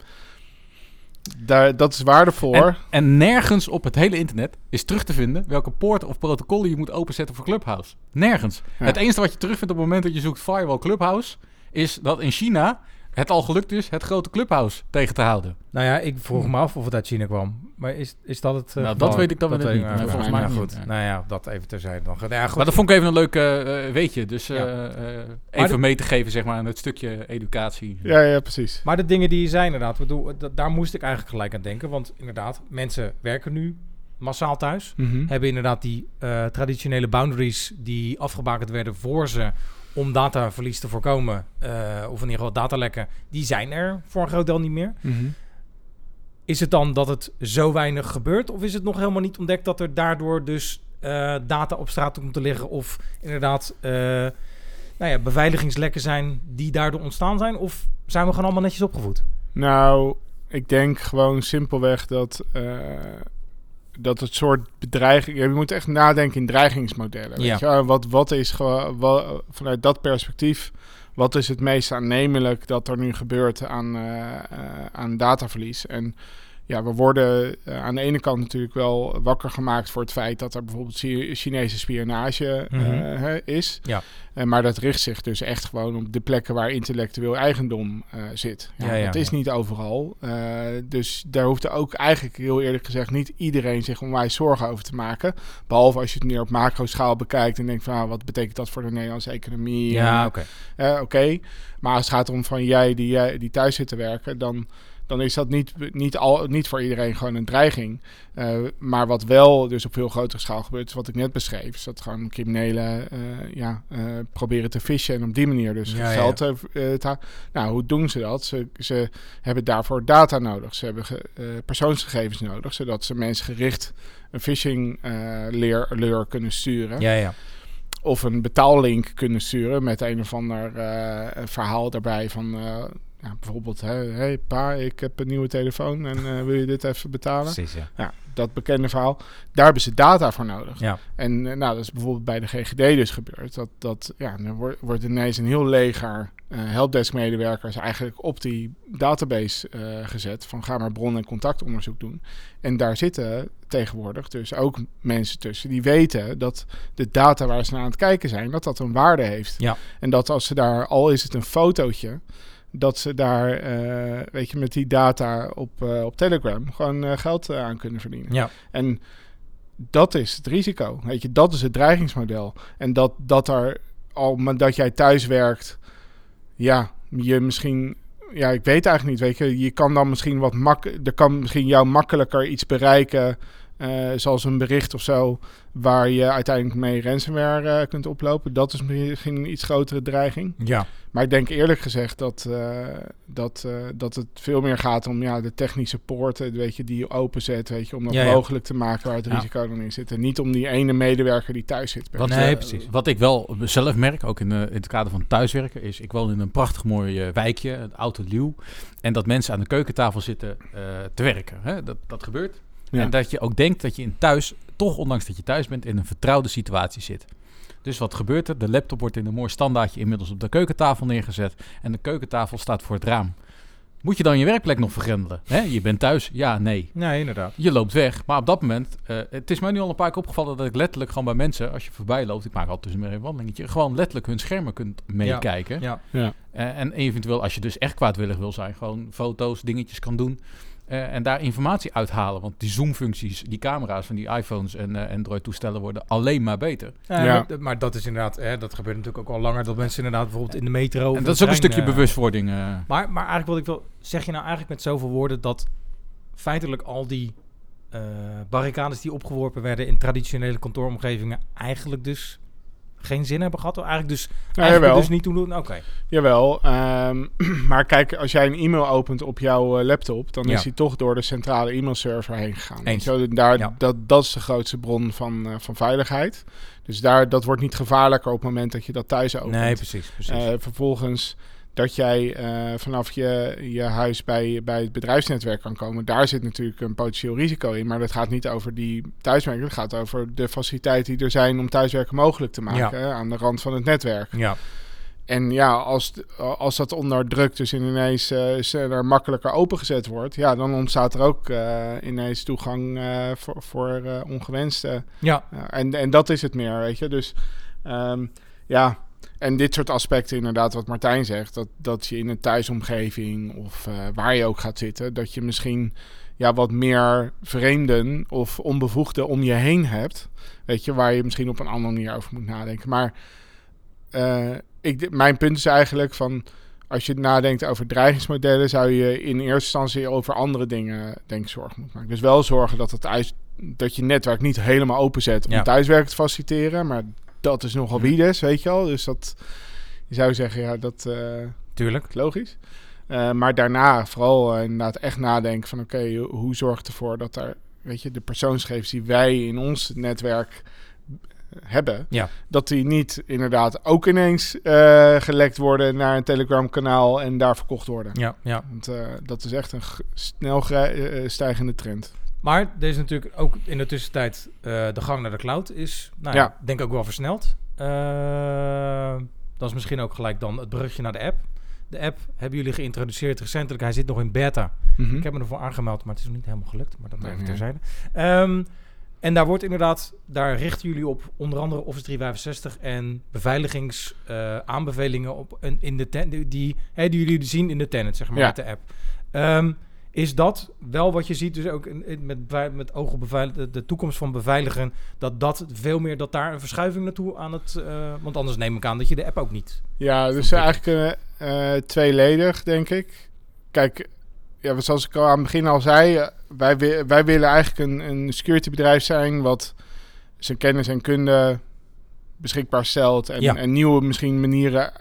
Speaker 3: Daar, dat is waardevol.
Speaker 1: En, en nergens op het hele internet is terug te vinden welke poorten of protocollen je moet openzetten voor Clubhouse. Nergens.
Speaker 3: Ja.
Speaker 1: Het enige wat je terugvindt op het moment dat je zoekt firewall Clubhouse, is dat in China het al gelukt is het grote Clubhouse tegen te houden.
Speaker 2: Nou ja, ik vroeg me af of het uit China kwam. Maar is, is dat het? eh,
Speaker 1: Nou, dat weet ik dan weer
Speaker 2: weet
Speaker 1: niet. Nee,
Speaker 2: nou,
Speaker 1: volgens mij
Speaker 2: Nou,
Speaker 1: niet.
Speaker 2: goed. Nou ja, dat even terzijde dan. Ja, goed.
Speaker 1: Maar dat vond ik even een leuk eh, eh, weetje. Dus eh,
Speaker 2: Ja.
Speaker 1: eh, even
Speaker 2: de-
Speaker 1: mee te geven zeg maar, aan het stukje educatie.
Speaker 3: Ja, ja, precies.
Speaker 2: Maar de dingen die je zei inderdaad, bedoel, da- daar moest ik eigenlijk gelijk aan denken. Want inderdaad, mensen werken nu massaal thuis.
Speaker 3: Mhm.
Speaker 2: Hebben inderdaad die eh, traditionele boundaries die afgebakend werden voor ze om dataverlies te voorkomen. eh, of in ieder geval datalekken, die zijn er voor een groot deel niet meer.
Speaker 3: Mhm.
Speaker 2: Is het dan dat het zo weinig gebeurt? Of is het nog helemaal niet ontdekt dat er daardoor dus eh, data op straat komt te liggen? Of inderdaad eh, nou ja, beveiligingslekken zijn die daardoor ontstaan zijn? Of zijn we gewoon allemaal netjes opgevoed?
Speaker 3: Nou, ik denk gewoon simpelweg dat, dat het soort bedreiging... Je moet echt nadenken in dreigingsmodellen.
Speaker 2: Ja.
Speaker 3: Je? Wat, wat is gewoon, wa- vanuit dat perspectief... Wat is het meest aannemelijk dat er nu gebeurt aan, eh, eh, aan dataverlies? En ja, we worden eh, aan de ene kant natuurlijk wel wakker gemaakt voor het feit dat er bijvoorbeeld Chi- Chinese spionage eh,
Speaker 2: Mhm.
Speaker 3: is.
Speaker 2: Ja.
Speaker 3: Eh, maar dat richt zich dus echt gewoon op de plekken waar intellectueel eigendom zit. Ja,
Speaker 2: Ja, ja,
Speaker 3: dat is
Speaker 2: ja.
Speaker 3: niet overal. Dus daar hoeft er ook eigenlijk heel eerlijk gezegd niet iedereen zich onwijs zorgen over te maken. Behalve als je het meer op macro-schaal bekijkt en denkt van ah, wat betekent dat voor de Nederlandse economie? En,
Speaker 2: oké.
Speaker 3: Oké, maar als het gaat om van jij die, die thuis zit te werken, dan, dan is dat niet, niet, al, niet voor iedereen gewoon een dreiging. Eh, maar wat wel dus op veel grotere schaal gebeurt, is wat ik net beschreef, is dat gewoon criminelen eh, ja, eh, proberen te fishen en op die manier dus
Speaker 2: Ja, ja,
Speaker 3: geld te, Nou, hoe doen ze dat? Ze, ze hebben daarvoor data nodig. Ze hebben ge- persoonsgegevens nodig, zodat ze mensgericht een phishing leer, lure kunnen sturen
Speaker 2: Ja, ja.
Speaker 3: of een betaallink kunnen sturen met een of ander verhaal daarbij van ja, bijvoorbeeld, hé hey, pa, ik heb een nieuwe telefoon en eh, wil je dit even betalen?
Speaker 2: Precies, ja.
Speaker 3: Ja, dat bekende verhaal. Daar hebben ze data voor nodig.
Speaker 2: Ja,
Speaker 3: En eh, nou, dat is bijvoorbeeld bij de GGD dus gebeurd. Dat, dat ja, er wordt, wordt ineens een heel leger eh helpdesk medewerkers eigenlijk op die database gezet. Van ga maar bron- en contactonderzoek doen. En daar zitten tegenwoordig dus ook mensen tussen die weten dat de data waar ze naar aan het kijken zijn, dat dat een waarde heeft.
Speaker 2: Ja.
Speaker 3: En dat als ze daar, al is het een fotootje, dat ze daar, eh, weet je, met die data op, eh, op Telegram gewoon eh, geld aan kunnen verdienen.
Speaker 2: ja.
Speaker 3: En dat is het risico. Weet je, dat is het dreigingsmodel. En dat, dat er al maar dat jij thuis werkt, ja, je misschien, ja, ik weet eigenlijk niet. Weet je, je kan dan misschien wat mak, er kan misschien jou makkelijker iets bereiken, eh, zoals een bericht of zo, waar je uiteindelijk mee ransomware eh, kunt oplopen. Dat is misschien een iets grotere dreiging.
Speaker 2: ja.
Speaker 3: Maar ik denk eerlijk gezegd dat, eh, dat, eh, dat het veel meer gaat om ja, de technische poorten weet je, die je openzet, weet je, om dat
Speaker 2: Ja, ja.
Speaker 3: mogelijk te maken waar het
Speaker 1: Ja.
Speaker 3: risico dan in zit. En niet om die ene medewerker die thuis zit.
Speaker 1: Wat,
Speaker 2: Nee, precies.
Speaker 1: wat ik wel zelf merk, ook in, eh, in het kader van thuiswerken, is ik woon in een prachtig mooi wijkje, het Oude Lieuw. En dat mensen aan de keukentafel zitten eh, te werken. Hè? Dat, dat gebeurt.
Speaker 3: Ja.
Speaker 1: En dat je ook denkt dat je in thuis, toch ondanks dat je thuis bent, in een vertrouwde situatie zit. Dus wat gebeurt er? De laptop wordt in een mooi standaardje inmiddels op de keukentafel neergezet. En de keukentafel staat voor het raam. Moet je dan je werkplek nog vergrendelen? Hè? Je bent thuis? Ja, nee.
Speaker 2: Nee, inderdaad.
Speaker 1: Je loopt weg. Maar op dat moment, eh, het is mij nu al een paar keer opgevallen dat ik letterlijk gewoon bij mensen, als je voorbij loopt, ik maak altijd tussendoor een wandelingetje, gewoon letterlijk hun schermen kunt meekijken.
Speaker 2: Ja.
Speaker 3: Ja.
Speaker 1: Eh, en eventueel, als je dus echt kwaadwillig wil zijn, gewoon foto's, dingetjes kan doen. Eh, en daar informatie uithalen. Want die zoomfuncties, die camera's van die iPhones en eh, Android-toestellen worden alleen maar beter.
Speaker 2: Ja,
Speaker 3: Ja.
Speaker 2: Maar, maar dat is inderdaad, hè, dat gebeurt natuurlijk ook al langer, dat mensen inderdaad bijvoorbeeld in de metro...
Speaker 1: en dat is ook een stukje
Speaker 2: eh,
Speaker 1: bewustwording. eh.
Speaker 2: Maar, maar eigenlijk wat ik wil, zeg je nou eigenlijk met zoveel woorden dat feitelijk al die eh barricades die opgeworpen werden in traditionele kantooromgevingen eigenlijk dus geen zin hebben gehad? Eigenlijk dus,
Speaker 3: Ja,
Speaker 2: eigenlijk dus niet toen doen? Oké.
Speaker 3: Jawel, ehm, maar kijk, als jij een e-mail opent op jouw eh, laptop, dan
Speaker 2: Ja.
Speaker 3: is hij toch door de centrale e-mailserver heen gegaan. Je wel? daar,
Speaker 2: Ja.
Speaker 3: dat, dat is de grootste bron van, eh, van veiligheid. Dus daar, dat wordt niet gevaarlijker op het moment dat je dat thuis opent.
Speaker 2: Nee, precies. precies.
Speaker 3: Eh, vervolgens dat jij eh, vanaf je, je huis bij, bij het bedrijfsnetwerk kan komen. Daar zit natuurlijk een potentieel risico in. Maar dat gaat niet over die thuiswerken. Dat gaat over de faciliteiten die er zijn om thuiswerken mogelijk te maken.
Speaker 2: Ja.
Speaker 3: aan de rand van het netwerk.
Speaker 2: ja.
Speaker 3: En ja, als, als dat onder druk dus ineens eh, sneller makkelijker opengezet wordt, ja, dan ontstaat er ook ineens toegang voor, voor ongewenste.
Speaker 2: Ja.
Speaker 3: Ja, en, en dat is het meer, weet je. Dus ehm, ja, en dit soort aspecten, inderdaad, wat Martijn zegt, dat, dat je in een thuisomgeving of eh, waar je ook gaat zitten, dat je misschien ja, wat meer vreemden of onbevoegden om je heen hebt. Weet je, waar je misschien op een andere manier over moet nadenken. Maar eh, ik, mijn punt is eigenlijk van. Als je nadenkt over dreigingsmodellen, zou je in eerste instantie over andere dingen denk ik zorgen moeten maken. Dus wel zorgen dat, het thuis, dat je netwerk niet helemaal openzet om
Speaker 2: Ja.
Speaker 3: thuiswerk te faciliteren. Maar dat is nogal wie dus, weet je al. Dus dat, je zou zeggen, ja, dat eh,
Speaker 2: Tuurlijk.
Speaker 3: is logisch. Eh, maar daarna vooral eh, inderdaad echt nadenken van oké, hoe zorg ik ervoor dat er, weet je, de persoonsgegevens die wij in ons netwerk hebben,
Speaker 2: Ja.
Speaker 3: dat die niet inderdaad ook ineens gelekt worden naar een Telegram kanaal en daar verkocht worden.
Speaker 2: Ja, ja.
Speaker 3: Want dat is echt een snel stijgende trend.
Speaker 2: Maar er is natuurlijk ook in de tussentijd eh, de gang naar de cloud is, nou ja,
Speaker 3: Ja.
Speaker 2: denk ik ook wel versneld. Eh, dat is misschien ook gelijk dan het brugje naar de app. De app hebben jullie geïntroduceerd recentelijk. Hij zit nog in beta.
Speaker 3: Mhm.
Speaker 2: Ik heb me ervoor aangemeld, maar het is nog niet helemaal gelukt. Maar dat
Speaker 3: Nee,
Speaker 2: even terzijde. Ehm, en daar wordt inderdaad, daar richten jullie op onder andere Office 365 en beveiligingsaanbevelingen op en in de ten, die, die, die jullie zien in de tenant, zeg maar,
Speaker 3: Ja.
Speaker 2: met de app. Ehm, is dat wel wat je ziet, dus ook met, met oog op beveilig- de, de toekomst van beveiligen, dat dat veel meer, dat daar een verschuiving naartoe aan het, eh, want anders neem ik aan dat je de app ook niet.
Speaker 3: Ja, dus eigenlijk eh, eh, tweeledig, denk ik. Kijk, ja, zoals ik al aan het begin al zei, wij, wi- wij willen eigenlijk een, een securitybedrijf zijn wat zijn kennis en kunde beschikbaar stelt en,
Speaker 2: Ja.
Speaker 3: en nieuwe misschien manieren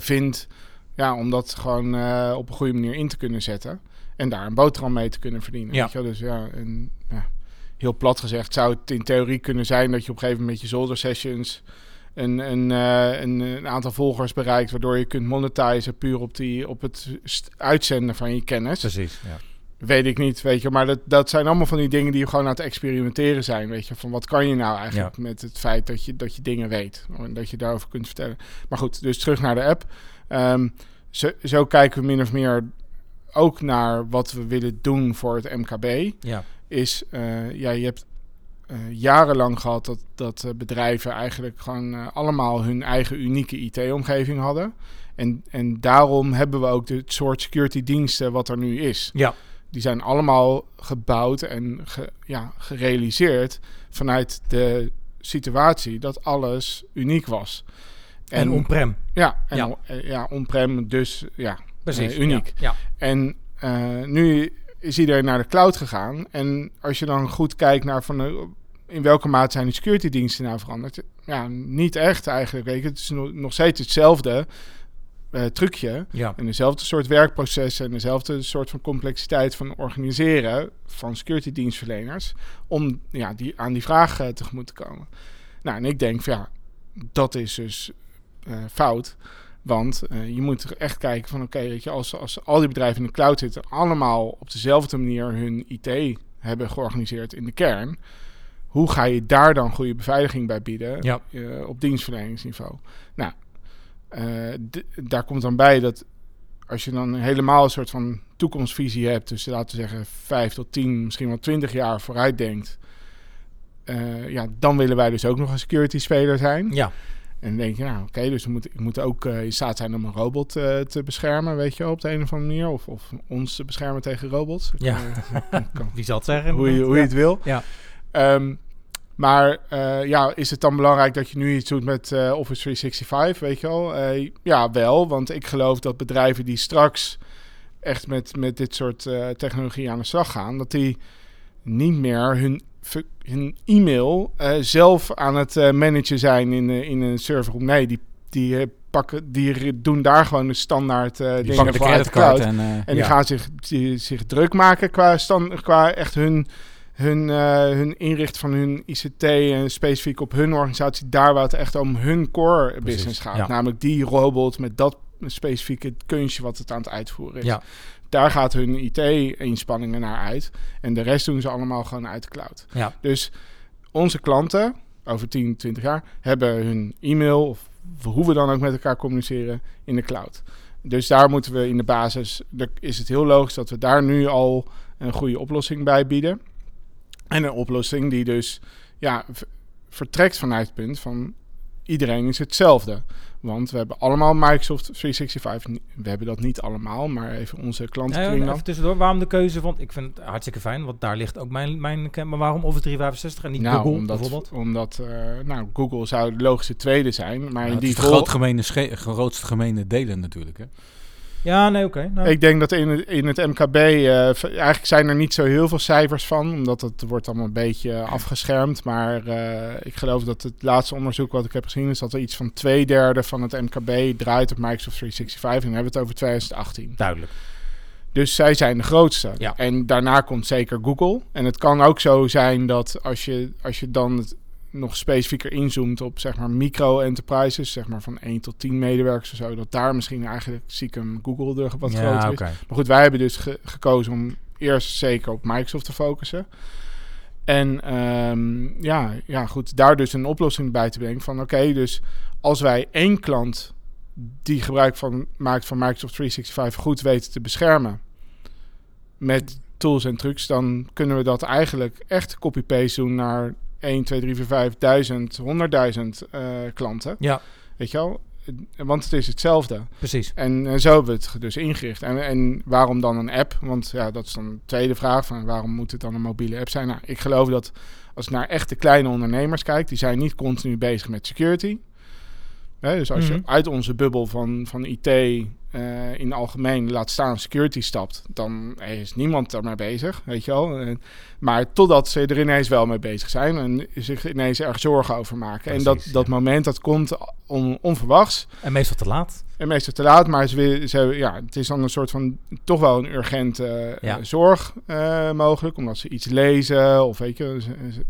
Speaker 3: vindt ja, om dat gewoon op een goede manier in te kunnen zetten en daar een boterham mee te kunnen verdienen.
Speaker 2: Ja.
Speaker 3: Weet je? Dus ja, en, ja, heel plat gezegd zou het in theorie kunnen zijn dat je op een gegeven moment je zolder sessions een, een, eh, een, een aantal volgers bereikt, waardoor je kunt monetizen puur op, die, op het uitzenden van je kennis.
Speaker 2: Precies, ja.
Speaker 3: Weet ik niet, weet je. Maar dat, dat zijn allemaal van die dingen die gewoon aan het experimenteren zijn, weet je. Van wat kan je nou eigenlijk met het feit dat je, dat je dingen weet. En dat je daarover kunt vertellen. Maar goed, dus terug naar de app. Ehm, zo, zo kijken we min of meer ook naar wat we willen doen voor het MKB
Speaker 2: Ja,
Speaker 3: is, eh, ja, je hebt eh, jarenlang gehad dat, dat eh, bedrijven eigenlijk gewoon allemaal hun eigen unieke IT-omgeving hadden. En, en daarom hebben we ook het soort security diensten wat er nu is.
Speaker 2: ja.
Speaker 3: Die zijn allemaal gebouwd en ge- ja, gerealiseerd vanuit de situatie dat alles uniek was.
Speaker 2: En, on-prem.
Speaker 3: ja, en
Speaker 2: Ja.
Speaker 3: on- ja, on-prem dus ja,
Speaker 2: Precies.
Speaker 3: eh, uniek.
Speaker 2: Ja,
Speaker 3: En eh, nu is iedereen naar de cloud gegaan. En als je dan goed kijkt naar van in welke mate zijn die security diensten nou veranderd? Ja, niet echt eigenlijk. Weet je. Het is nog, steeds hetzelfde eh, trucje.
Speaker 2: ja.
Speaker 3: En dezelfde soort werkprocessen en dezelfde soort van complexiteit van organiseren van security dienstverleners. Om ja, die, aan die vraag tegemoet te komen. Nou, en ik denk van ja, dat is dus fout. Want eh, je moet echt kijken van oké, weet je, als, als al die bedrijven in de cloud zitten, allemaal op dezelfde manier hun IT hebben georganiseerd in de kern. Hoe ga je daar dan goede beveiliging bij bieden
Speaker 2: Ja.
Speaker 3: eh, op dienstverleningsniveau? Nou, eh, daar komt dan bij dat als je dan helemaal een soort van toekomstvisie hebt, dus laten we zeggen vijf tot tien, misschien wel twintig jaar vooruit denkt, ja, dan willen wij dus ook nog een security speler zijn.
Speaker 2: ja.
Speaker 3: En dan denk je, nou oké, dus we moeten, ik moet ook eh, in staat zijn om een robot eh, te beschermen, weet je, op de een of andere manier. Of, of ons te beschermen tegen robots.
Speaker 2: Ja.
Speaker 3: Eh, kan-
Speaker 2: Wie zal het zeggen?
Speaker 3: hoe je, hoe je het wil.
Speaker 2: Ja.
Speaker 3: Ehm, maar ja, is het dan belangrijk dat je nu iets doet met Office 365, weet je wel? Ja, wel, want ik geloof dat bedrijven die straks echt met, met dit soort technologie aan de slag gaan, dat die niet meer hun hun e-mail eh, zelf aan het eh, managen zijn in, eh, in een serverroom. Nee, die, die, pakken, die doen daar gewoon de standaard eh
Speaker 1: Die
Speaker 3: dingen voor uit de
Speaker 1: creditcard
Speaker 3: cloud.
Speaker 1: en...
Speaker 3: En die
Speaker 2: Ja.
Speaker 3: gaan zich, die, zich druk maken qua, stand, qua echt hun, hun, eh, hun inricht van hun ICT en specifiek op hun organisatie. Daar waar het echt om hun core business gaat.
Speaker 2: ja.
Speaker 3: Namelijk die robot met dat specifieke kunstje wat het aan het uitvoeren is.
Speaker 2: Ja.
Speaker 3: Daar gaat hun IT-inspanningen naar uit. En de rest doen ze allemaal gewoon uit de cloud.
Speaker 2: Ja.
Speaker 3: Dus onze klanten, over 10, 20 jaar, hebben hun e-mail of hoe we dan ook met elkaar communiceren in de cloud. Dus daar moeten we in de basis, is het heel logisch dat we daar nu al een goede oplossing bij bieden. En een oplossing die dus ja, vertrekt vanuit het punt van iedereen is hetzelfde. Want we hebben allemaal Microsoft 365. We hebben dat niet allemaal, maar even onze
Speaker 2: Ja,
Speaker 3: klantenkring dan.
Speaker 2: even tussendoor, waarom de keuze? Want ik vind het hartstikke fijn, want daar ligt ook mijn, mijn Maar waarom Office 365 en niet
Speaker 3: Nou,
Speaker 2: Google
Speaker 3: omdat,
Speaker 2: bijvoorbeeld?
Speaker 3: omdat eh, nou, Google zou de logische tweede zijn. Maar in
Speaker 1: het
Speaker 3: die
Speaker 1: is de
Speaker 3: vol-
Speaker 1: groot gemene grootste gemene delen natuurlijk. Hè?
Speaker 2: Ja, nee, oké. nou,
Speaker 3: Ik denk dat in het, in het MKB, eh, eigenlijk zijn er niet zo heel veel cijfers van, omdat het wordt allemaal een beetje afgeschermd. Maar eh, ik geloof dat het laatste onderzoek wat ik heb gezien is dat er iets van twee derde van het MKB draait op Microsoft 365. En dan hebben we het over 2018.
Speaker 2: duidelijk.
Speaker 3: Dus zij zijn de grootste.
Speaker 2: Ja.
Speaker 3: En daarna komt zeker Google. En het kan ook zo zijn dat als je, als je dan het nog specifieker inzoomt op zeg maar micro-enterprises, zeg maar van 1 tot 10 medewerkers of zo, dat daar misschien eigenlijk stiekem Google er wat
Speaker 2: ja,
Speaker 3: groter is. Maar goed, wij hebben dus ge- gekozen om eerst zeker op Microsoft te focussen. En ehm, ja, ja, goed, daar dus een oplossing bij te brengen van oké, dus als wij één klant die gebruik van, maakt van Microsoft 365 goed weten te beschermen met tools en trucs, dan kunnen we dat eigenlijk echt copy-paste doen naar 1, 2, 3, 4, 5, 1000, 100.000 eh, klanten.
Speaker 2: Ja,
Speaker 3: Weet je wel? Want het is hetzelfde.
Speaker 2: precies.
Speaker 3: En eh, zo hebben we het dus ingericht. En, en waarom dan een app? Want ja, dat is dan de tweede vraag. Van waarom moet het dan een mobiele app zijn? Nou, ik geloof dat als ik naar echte kleine ondernemers kijk, die zijn niet continu bezig met security. Hè, dus als
Speaker 2: Mhm.
Speaker 3: je uit onze bubbel van, van IT eh, in het algemeen laat staan security stapt, dan is niemand daarmee bezig, weet je wel. En- maar totdat ze er ineens wel mee bezig zijn en zich ineens erg zorgen over maken. en dat, dat moment, dat komt on- onverwachts.
Speaker 2: En meestal te laat.
Speaker 3: En meestal te laat, maar ze, ze, ja, het is dan een soort van toch wel een urgente eh,
Speaker 2: Ja.
Speaker 3: eh, zorg eh, mogelijk, omdat ze iets lezen of weet je,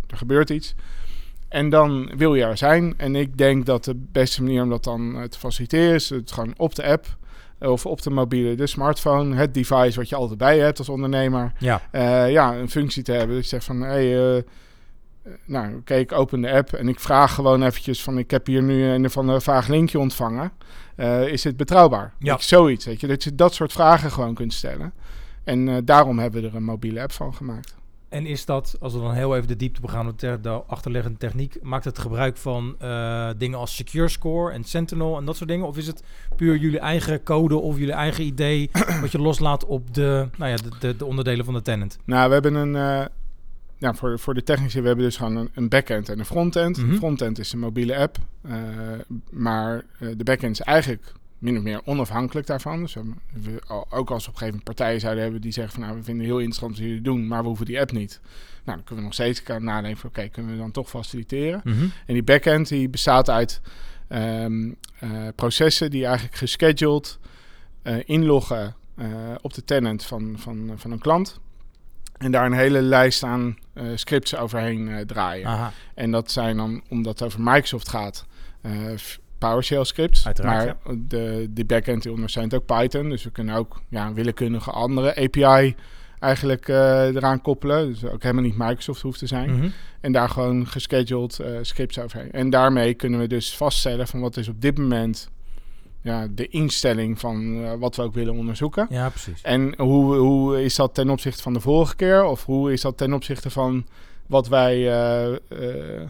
Speaker 3: er gebeurt iets. En dan wil je er zijn. En ik denk dat de beste manier om dat dan eh, te faciliteren is het gewoon op de app eh, of op de mobiele, de smartphone, het device wat je altijd bij je hebt als ondernemer
Speaker 2: Ja,
Speaker 3: eh, ja, een functie te hebben. Dus je zegt van, hé, hey, eh, nou, oké, ik open de app en ik vraag gewoon eventjes van, ik heb hier nu een van een vaag linkje ontvangen. Eh, is het betrouwbaar?
Speaker 2: Ja.
Speaker 3: Ik, zoiets, weet je, dat je dat soort vragen gewoon kunt stellen. En eh, daarom hebben we er een mobiele app van gemaakt.
Speaker 2: En is dat, als we dan heel even de diepte begaan op de, de achterliggende techniek, maakt het gebruik van eh, dingen als Secure Score en Sentinel en dat soort dingen? Of is het puur jullie eigen code of jullie eigen idee wat je loslaat op de, nou ja, de, de, de onderdelen van de tenant?
Speaker 3: Nou, we hebben een, eh, nou, voor, voor de technische, we hebben dus gewoon een, een backend en een frontend. De frontend is een mobiele app, eh, maar de backend is eigenlijk min of meer onafhankelijk daarvan. Dus we, ook als we op een gegeven moment partijen zouden hebben die zeggen van nou, we vinden het heel interessant wat jullie doen, maar we hoeven die app niet. Nou, dan kunnen we nog steeds gaan nadenken van oké, kunnen we dan toch faciliteren? En die backend die bestaat uit ehm, eh, processen die eigenlijk gescheduled eh, inloggen eh, op de tenant van, van, van een klant. En daar een hele lijst aan scripts overheen draaien.
Speaker 2: Aha,
Speaker 3: En dat zijn dan, omdat het over Microsoft gaat, PowerShell scripts.
Speaker 2: Uiteraard,
Speaker 3: maar de, de backend die ondersteunt ook Python. Dus we kunnen ook ja, een willekeurige andere API eigenlijk eh, eraan koppelen. Dus ook helemaal niet Microsoft hoeft te zijn.
Speaker 2: Mhm.
Speaker 3: En daar gewoon gescheduled eh, scripts overheen. En daarmee kunnen we dus vaststellen van wat is op dit moment ja, de instelling van eh, wat we ook willen onderzoeken.
Speaker 2: Ja, precies.
Speaker 3: En hoe, hoe is dat ten opzichte van de vorige keer? Of hoe is dat ten opzichte van wat wij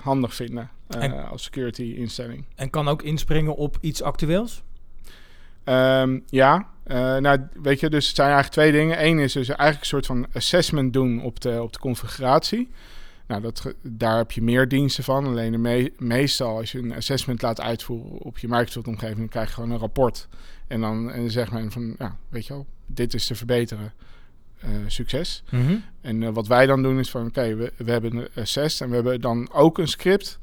Speaker 3: handig vinden
Speaker 2: En-
Speaker 3: als security instelling?
Speaker 2: En kan ook inspringen op iets actueels?
Speaker 3: Ehm, ja, eh, nou weet je, dus het zijn eigenlijk twee dingen. Eén is dus eigenlijk een soort van assessment doen op de, op de configuratie. Nou, dat, daar heb je meer diensten van. Alleen de me- meestal als je een assessment laat uitvoeren op je Microsoft-omgeving, dan krijg je gewoon een rapport. En dan, en zegt men van, ja, weet je wel, dit is te verbeteren. eh, succes.
Speaker 2: Mhm.
Speaker 3: En eh, wat wij dan doen is van, oké, we, we hebben een assess en we hebben dan ook een script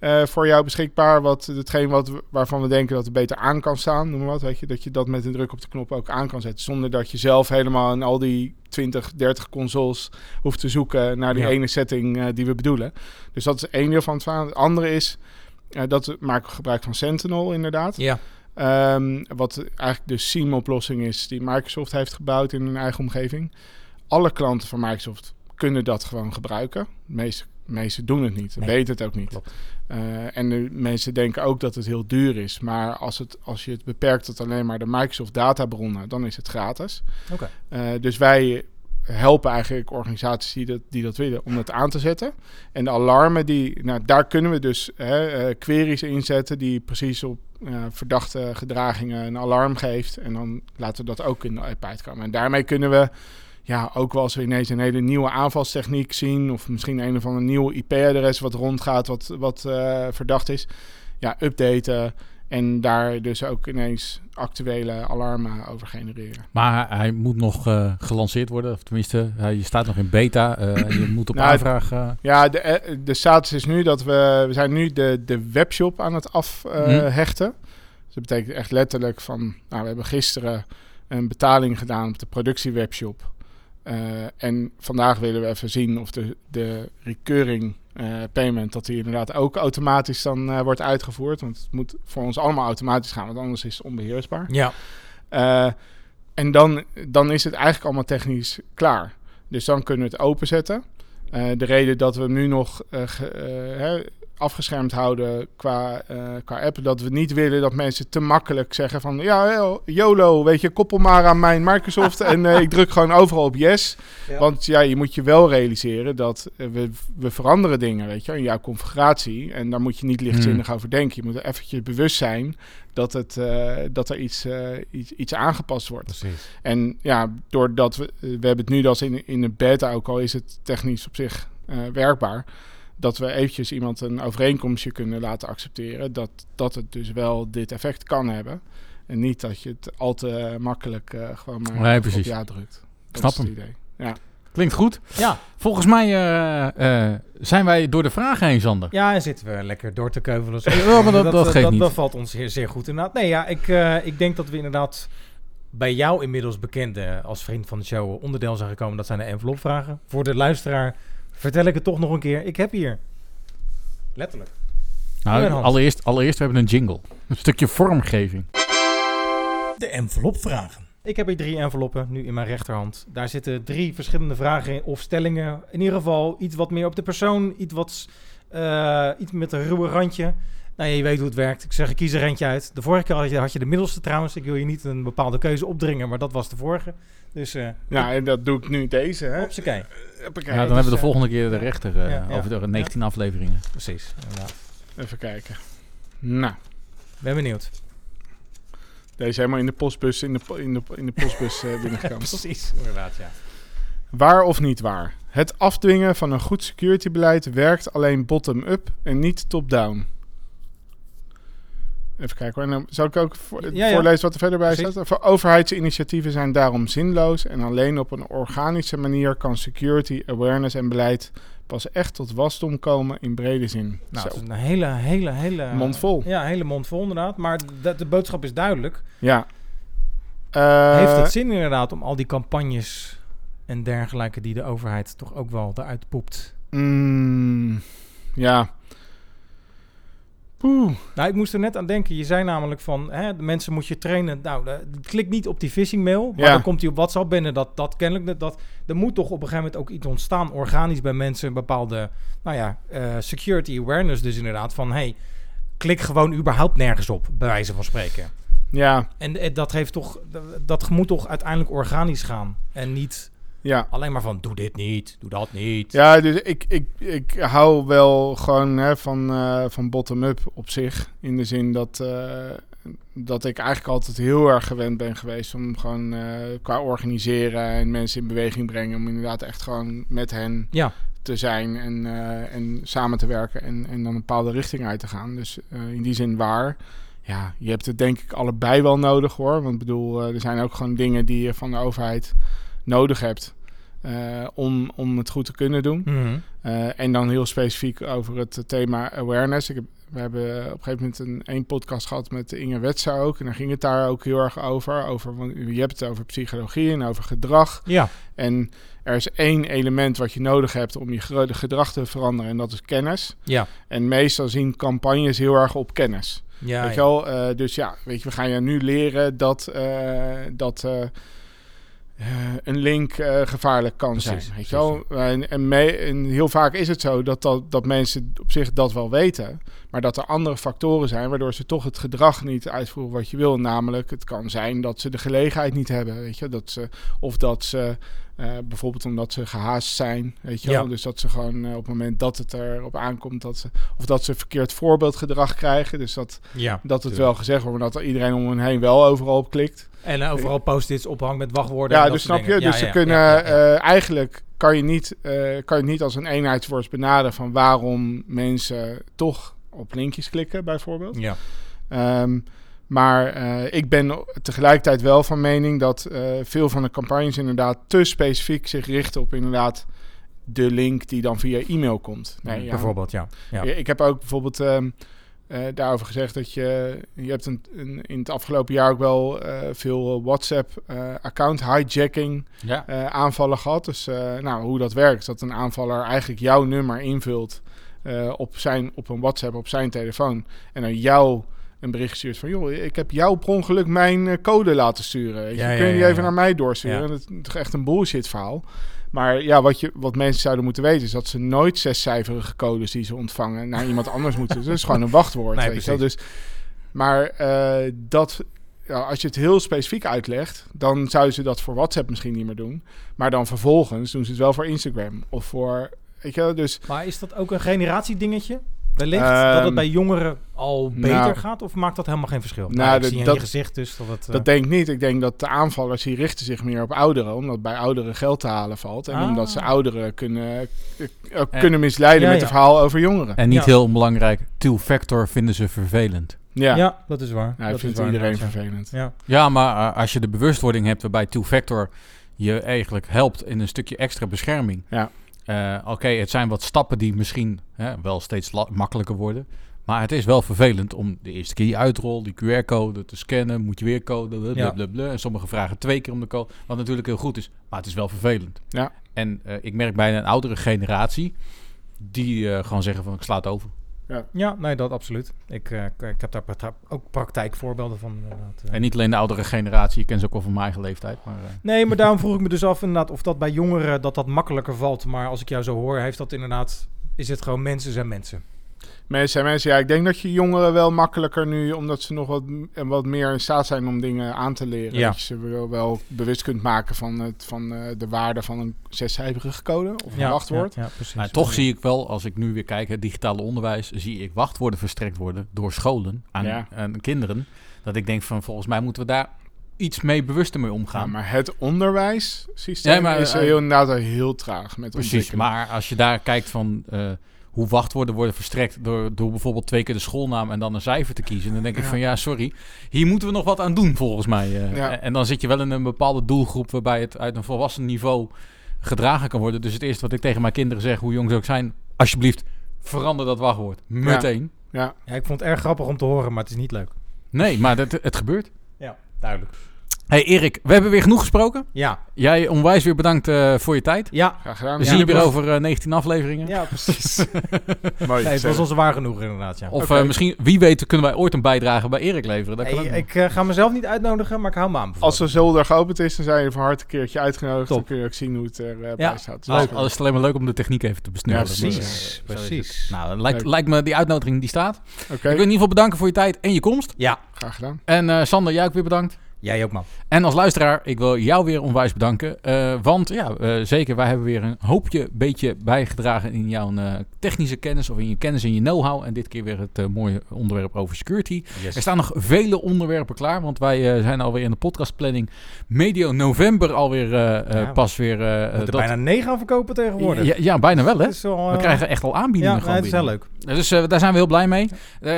Speaker 3: eh, voor jou beschikbaar. Wat, hetgeen wat, waarvan we denken dat het beter aan kan staan, noem maar wat. Weet je, dat je dat met een druk op de knop ook aan kan zetten. Zonder dat je zelf helemaal in al die 20, 30 consoles hoeft te zoeken naar die
Speaker 2: Ja.
Speaker 3: ene setting eh, die we bedoelen. Dus dat is één deel van het verhaal. Het andere is, eh, dat we maken gebruik van Sentinel inderdaad.
Speaker 2: Ja.
Speaker 3: Ehm, wat eigenlijk de SIEM-oplossing is die Microsoft heeft gebouwd in hun eigen omgeving. Alle klanten van Microsoft kunnen dat gewoon gebruiken. De meeste, de meeste doen het niet,
Speaker 2: Nee.
Speaker 3: weten het ook niet. Eh, en de mensen denken ook dat het heel duur is. Maar als, het, als je het beperkt tot alleen maar de Microsoft databronnen, dan is het gratis.
Speaker 2: Oké.
Speaker 3: Eh, dus wij helpen eigenlijk organisaties die dat, die dat willen om dat aan te zetten. En de alarmen, die, nou, daar kunnen we dus hè, eh, queries inzetten die precies op verdachte gedragingen een alarm geeft. En dan laten we dat ook in de app uitkomen. En daarmee kunnen we ja, ook wel als we ineens een hele nieuwe aanvalstechniek zien... of misschien een of ander nieuw IP-adres wat rondgaat, wat, wat eh, verdacht is... ja, updaten en daar dus ook ineens actuele alarmen over genereren.
Speaker 1: Maar hij, moet nog eh, gelanceerd worden. Of tenminste, hij je staat nog in beta. eh, en je moet op
Speaker 3: Nou,
Speaker 1: aanvraag...
Speaker 3: Ja, de, de status is nu dat we... We zijn nu de, de webshop aan het afhechten. Dus dat betekent echt letterlijk van... Nou, we hebben gisteren een betaling gedaan op de productiewebshop. Eh, en vandaag willen we even zien of de, de recurring eh, payment... dat die inderdaad ook automatisch dan eh, wordt uitgevoerd. Want het moet voor ons allemaal automatisch gaan, want anders is het onbeheersbaar.
Speaker 2: Ja.
Speaker 3: En dan, dan is het eigenlijk allemaal technisch klaar. Dus dan kunnen we het openzetten. De reden dat we hem nu nog afgeschermd houden qua, eh, qua app... dat we niet willen dat mensen te makkelijk zeggen van... ja, yo- YOLO, weet je, koppel maar aan mijn Microsoft... en eh, ik druk gewoon overal op yes.
Speaker 2: Ja.
Speaker 3: Want ja, je moet je wel realiseren dat eh, we, we veranderen dingen, weet je, in jouw configuratie. En daar moet je niet lichtzinnig over denken. Je moet er eventjes bewust zijn dat, het, dat er iets, iets, iets aangepast wordt.
Speaker 2: Precies.
Speaker 3: En ja, doordat we, we hebben het nu als in, in de beta, ook al is het technisch op zich werkbaar, dat we eventjes iemand een overeenkomstje kunnen laten accepteren, dat, dat het dus wel dit effect kan hebben. En niet dat je het al te makkelijk eh, gewoon maar
Speaker 1: Nee,
Speaker 3: op
Speaker 1: precies.
Speaker 3: ja drukt. Dat
Speaker 1: Snap
Speaker 3: is het
Speaker 1: hem.
Speaker 3: idee. Ja.
Speaker 1: Klinkt goed.
Speaker 2: Ja.
Speaker 1: Volgens mij eh, eh, zijn wij door de vragen heen, Sander.
Speaker 2: Ja, en zitten we lekker door te keuvelen.
Speaker 1: Ja, maar dat- dat geeft
Speaker 2: dat,
Speaker 1: niet.
Speaker 2: dat valt ons zeer, zeer goed inderdaad. Nee, ja, ik, eh, ik denk dat we inderdaad bij jou inmiddels bekende als vriend van de show onderdeel zijn gekomen. Dat zijn de envelopvragen. Voor de luisteraar vertel ik het toch nog een keer. Ik heb hier letterlijk
Speaker 1: Nou, allereerst, allereerst, we hebben een jingle. Een stukje vormgeving.
Speaker 2: de envelopvragen. Ik heb hier drie enveloppen nu in mijn rechterhand. Daar zitten drie verschillende vragen in, of stellingen. In ieder geval iets wat meer op de persoon, iets, wat, eh, iets met een ruwe randje. Nou ja, je weet hoe het werkt. Ik zeg, ik kies er eentje uit. De vorige keer had je, had je de middelste trouwens. Ik wil je niet een bepaalde keuze opdringen, maar dat was de vorige. Dus eh
Speaker 3: ja, en dat doe ik nu deze. Hè?
Speaker 2: hoppakee.
Speaker 3: Hoppakee.
Speaker 1: Ja, dan
Speaker 2: dus,
Speaker 1: hebben we de
Speaker 2: eh,
Speaker 1: volgende keer de rechter eh,
Speaker 2: ja, ja.
Speaker 1: over de 19 afleveringen.
Speaker 2: Precies, inderdaad.
Speaker 3: Even kijken. Nou,
Speaker 2: Ben benieuwd.
Speaker 3: deze helemaal in de postbus, in de, in de, in de postbus eh, binnengekomen.
Speaker 2: Precies, inderdaad, ja.
Speaker 3: Waar of niet waar? Het afdwingen van een goed securitybeleid werkt alleen bottom-up en niet top-down. Even kijken hoor. En dan zal ik ook voor,
Speaker 2: Ja, ja.
Speaker 3: voorlezen wat er verder bij
Speaker 2: Precies.
Speaker 3: staat. Voor overheidsinitiatieven zijn daarom zinloos en alleen op een organische manier kan security, awareness en beleid pas echt tot wasdom komen in brede zin.
Speaker 2: Nou, het is een hele, hele, hele...
Speaker 3: Mond vol.
Speaker 2: Ja, hele mond vol inderdaad. Maar de, de boodschap is duidelijk.
Speaker 3: Ja. Eh,
Speaker 2: Heeft het zin inderdaad om al die campagnes en dergelijke die de overheid toch ook wel eruit poept?
Speaker 3: mm, ja. Poeh.
Speaker 2: Nou, ik moest er net aan denken. Je zei namelijk van, hè, de mensen moet je trainen. Nou, de- klik niet op die phishing mail, maar
Speaker 3: Ja.
Speaker 2: dan komt hij op WhatsApp binnen. Dat, dat kennelijk, dat, er moet toch op een gegeven moment ook iets ontstaan, organisch bij mensen, een bepaalde, nou ja, eh, security awareness dus inderdaad. Van, hey, klik gewoon überhaupt nergens op, bij wijze van spreken.
Speaker 3: Ja,
Speaker 2: En eh, dat heeft toch, dat moet toch uiteindelijk organisch gaan. En niet
Speaker 3: ja.
Speaker 2: alleen maar van, doe dit niet, doe dat niet.
Speaker 3: Ja, dus ik, ik, ik hou wel gewoon hè, van, eh, van bottom-up op zich. In de zin dat, eh, dat ik eigenlijk altijd heel erg gewend ben geweest om gewoon eh, qua organiseren en mensen in beweging brengen. Om inderdaad echt gewoon met hen
Speaker 2: Ja,
Speaker 3: te zijn en, en samen te werken en, en dan een bepaalde richting uit te gaan. Dus in die zin waar. Ja, je hebt het denk ik allebei wel nodig hoor. Want ik bedoel, er zijn ook gewoon dingen die je van de overheid nodig hebt. eh, om, om het goed te kunnen doen.
Speaker 2: Mhm.
Speaker 3: Eh, en dan heel specifiek over het thema awareness. Ik heb, we hebben op een gegeven moment een één podcast gehad met Inge Wetsa ook. En daar ging het daar ook heel erg over. over want je hebt het over psychologie en over gedrag.
Speaker 2: Ja,
Speaker 3: En er is één element wat je nodig hebt om je gedrag te veranderen. En dat is kennis.
Speaker 2: ja.
Speaker 3: En meestal zien campagnes heel erg op kennis.
Speaker 2: ja,
Speaker 3: weet je
Speaker 2: ja.
Speaker 3: wel? Eh, dus ja, weet je, we gaan je nu leren dat, dat een link eh, gevaarlijk kan
Speaker 1: Precies,
Speaker 3: zijn. Weet je wel? En, en, me- en heel vaak is het zo dat, dat, dat mensen op zich dat wel weten. Maar dat er andere factoren zijn waardoor ze toch het gedrag niet uitvoeren wat je wil. Namelijk, het kan zijn dat ze de gelegenheid niet hebben. Weet je? Dat ze, of dat ze eh, bijvoorbeeld omdat ze gehaast zijn. Weet je
Speaker 2: Ja.
Speaker 3: wel? Dus dat ze gewoon eh, op het moment dat het erop aankomt, dat ze, of dat ze verkeerd voorbeeldgedrag krijgen. Dus dat,
Speaker 2: ja.
Speaker 3: dat het wel gezegd wordt, maar dat iedereen om hen heen wel overal op klikt.
Speaker 2: En eh, overal post-its ophangen met wachtwoorden.
Speaker 3: Ja,
Speaker 2: en
Speaker 3: dus snap je? Dus ze kunnen eh, eigenlijk kan je, niet, eh, kan je niet als een eenheidsworst benaderen van waarom mensen toch op linkjes klikken, bijvoorbeeld.
Speaker 2: ja.
Speaker 3: Ehm, maar ik ben tegelijkertijd wel van mening dat veel van de campagnes inderdaad te specifiek zich richten op inderdaad de link die dan via e-mail komt. Nee, ja,
Speaker 2: Bijvoorbeeld, ja. ja.
Speaker 3: ja, Ik heb ook bijvoorbeeld ehm, eh, daarover gezegd dat je, je hebt een, een, in het afgelopen jaar ook wel eh, veel WhatsApp eh, account hijacking
Speaker 1: Ja.
Speaker 3: aanvallen gehad. Dus nou, hoe dat werkt, dat een aanvaller eigenlijk jouw nummer invult op, zijn, op een WhatsApp op zijn telefoon en dan jou een bericht stuurt van joh, ik heb jou per ongeluk mijn code laten sturen. Je,
Speaker 2: Ja,
Speaker 3: Kun je die
Speaker 2: ja,
Speaker 3: even naar mij doorsturen? Dat is echt een bullshit verhaal. Maar ja, wat, je, wat mensen zouden moeten weten is dat ze nooit zescijferige codes die ze ontvangen naar iemand anders moeten. Dat is gewoon een wachtwoord.
Speaker 2: Nee,
Speaker 3: weet je wel. Dus, maar eh, dat, ja, als je het heel specifiek uitlegt, dan zouden ze dat voor WhatsApp misschien niet meer doen. Maar dan vervolgens doen ze het wel voor Instagram of voor. Weet je wel, dus
Speaker 2: Maar is dat ook een generatiedingetje? Wellicht dat
Speaker 3: Ehm,
Speaker 2: het bij jongeren al beter
Speaker 3: nou,
Speaker 2: gaat? Of maakt dat helemaal geen verschil?
Speaker 3: Nou,
Speaker 2: Nou, ik
Speaker 3: dat-
Speaker 2: zie in
Speaker 3: dat-
Speaker 2: je gezicht dus dat het... eh,
Speaker 3: Dat denk ik niet. Ik denk dat de aanvallers die richten zich meer op ouderen, omdat bij ouderen geld te halen valt. En
Speaker 2: Ah.
Speaker 3: omdat ze ouderen kunnen, eh, ook kunnen misleiden
Speaker 2: Ja,
Speaker 3: met
Speaker 2: ja.
Speaker 3: een verhaal over jongeren.
Speaker 1: En niet
Speaker 2: Ja.
Speaker 1: heel onbelangrijk, two-factor vinden ze vervelend.
Speaker 3: Ja,
Speaker 2: ja. dat is waar.
Speaker 3: Ja, hij
Speaker 2: dat
Speaker 3: vindt iedereen vervelend.
Speaker 2: Ja.
Speaker 1: Ja, maar eh, als je de bewustwording hebt waarbij two-factor je eigenlijk helpt in een stukje extra bescherming.
Speaker 3: Ja.
Speaker 1: Eh, Oké, het zijn wat stappen die misschien hè, wel steeds makkelijker worden. Maar het is wel vervelend om de eerste keer die uitrol, die QR-code te scannen. Moet je weer code, blablabla.
Speaker 2: Ja.
Speaker 1: En sommigen vragen twee keer om de code. Wat natuurlijk heel goed is, maar het is wel vervelend.
Speaker 3: Ja.
Speaker 1: En eh, ik merk bij een oudere generatie die eh, gewoon zeggen van ik sla het over.
Speaker 2: Ja, nee, dat absoluut. Ik, eh, ik heb daar pra- ook praktijkvoorbeelden van. Inderdaad. eh.
Speaker 1: En niet alleen de oudere generatie, ik ken ze ook wel van mijn eigen leeftijd. Maar, eh,
Speaker 2: Nee, maar daarom vroeg ik me dus af inderdaad of dat bij jongeren dat dat makkelijker valt. Maar als ik jou zo hoor, heeft dat inderdaad... Is het gewoon mensen zijn mensen.
Speaker 3: Mensen en mensen, ja, ik denk dat je jongeren wel makkelijker nu, omdat ze nog wat, en wat meer in staat zijn om dingen aan te leren.
Speaker 2: Ja.
Speaker 3: Dat je ze wel, wel bewust kunt maken van, het, van eh, de waarde van een zescijferige code of een wachtwoord.
Speaker 2: Ja, ja, precies.
Speaker 1: Maar toch zie ik wel, als ik nu weer kijk, het digitale onderwijs, zie ik wachtwoorden verstrekt worden door scholen aan,
Speaker 3: Ja.
Speaker 1: aan kinderen. Dat ik denk van, volgens mij moeten we daar iets mee bewuster mee
Speaker 3: Ja,
Speaker 1: omgaan.
Speaker 3: maar het onderwijssysteem
Speaker 1: Ja, maar,
Speaker 3: is
Speaker 1: eh,
Speaker 3: heel, inderdaad heel traag met
Speaker 1: Precies,
Speaker 3: ontwikkelen.
Speaker 1: maar als je daar kijkt van eh, hoe wachtwoorden worden verstrekt door, door bijvoorbeeld twee keer de schoolnaam en dan een cijfer te kiezen, dan denk ik
Speaker 3: Ja.
Speaker 1: van ja, sorry, hier moeten we nog wat aan doen volgens mij. eh.
Speaker 3: Ja.
Speaker 1: En dan zit je wel in een bepaalde doelgroep waarbij het uit een volwassen niveau gedragen kan worden. Dus het eerste wat ik tegen mijn kinderen zeg, hoe jong ze ook zijn, alsjeblieft, verander dat wachtwoord. Meteen.
Speaker 3: Ja,
Speaker 2: Ja, ik vond het erg grappig om te horen, maar het is niet leuk.
Speaker 1: Nee, maar dat, het gebeurt.
Speaker 2: Ja, duidelijk.
Speaker 1: Hey Erik, we hebben weer genoeg gesproken.
Speaker 2: Ja,
Speaker 1: Jij onwijs weer bedankt eh, voor je tijd.
Speaker 2: ja,
Speaker 3: graag gedaan.
Speaker 1: We
Speaker 2: Ja,
Speaker 1: zien je weer
Speaker 2: was-
Speaker 1: over eh, 19 afleveringen.
Speaker 2: ja, precies.
Speaker 3: Mooi.
Speaker 2: Nee, het was ons waar genoeg inderdaad, ja.
Speaker 1: Of eh, misschien, wie weet, kunnen wij ooit een bijdrage bij Erik leveren. Dat kan
Speaker 2: Hey, ik eh, ga mezelf niet uitnodigen, maar ik hou me aan.
Speaker 3: Als de zolder geopend is, dan zijn je van harte een keertje uitgenodigd.
Speaker 2: Top.
Speaker 3: Dan kun je ook zien hoe het erbij
Speaker 2: Ja.
Speaker 3: bij staat.
Speaker 1: Al,
Speaker 3: Dus,
Speaker 1: al is het alleen maar leuk om de techniek even te.
Speaker 3: Ja,
Speaker 1: Dus,
Speaker 2: precies,
Speaker 1: eh, zo is
Speaker 2: precies.
Speaker 1: Nou, dan lijkt,
Speaker 3: Leuk.
Speaker 1: lijkt me die uitnodiging die staat.
Speaker 3: Oké,
Speaker 1: Ik wil in ieder geval bedanken voor je tijd en je komst.
Speaker 2: Ja,
Speaker 3: graag gedaan.
Speaker 1: En eh, Sander, jij ook weer bedankt.
Speaker 2: Jij ook man.
Speaker 1: En als luisteraar, ik wil jou weer onwijs bedanken. eh, want ja, eh, zeker, wij hebben weer een hoopje beetje bijgedragen in jouw eh, technische kennis of in je kennis en je know-how. En dit keer weer het mooie onderwerp over security. Er staan nog vele onderwerpen klaar, want wij zijn alweer in de podcastplanning medio november alweer
Speaker 2: Ja,
Speaker 1: pas weer...
Speaker 2: We
Speaker 1: dat-
Speaker 2: bijna negen aan verkopen tegenwoordig.
Speaker 1: ja, ja, bijna wel hè. We krijgen echt al aanbiedingen
Speaker 2: Ja, het is heel leuk.
Speaker 1: Dus daar zijn we heel blij mee.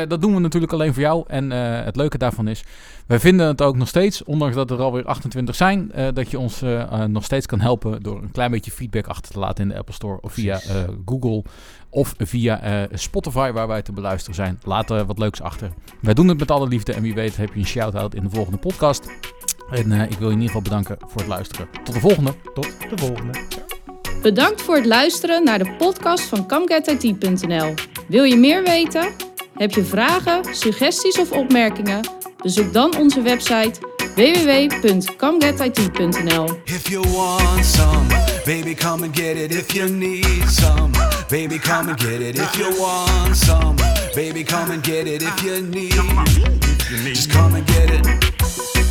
Speaker 1: Dat doen we natuurlijk alleen voor jou. En het leuke daarvan is, wij vinden het ook nog steeds steeds, ondanks dat er alweer 28 zijn, eh, dat je ons eh, eh, nog steeds kan helpen door een klein beetje feedback achter te laten in de Apple Store of via eh, Google of via eh, Spotify waar wij te beluisteren zijn. Laat er wat leuks achter. Wij doen het met alle liefde en wie weet heb je een shout-out in de volgende podcast. En eh, ik wil je in ieder geval bedanken voor het luisteren. Tot de volgende.
Speaker 2: Tot de volgende.
Speaker 4: Bedankt voor het luisteren naar de podcast van ComeGetIT.nl. Wil je meer weten? Heb je vragen, suggesties of opmerkingen? Bezoek dan onze website www.comegetit.nl.
Speaker 5: If you want some, baby, come and get it. If you need some, baby, come and get it. If you want some, baby, come and get it. If you need, just come and get it.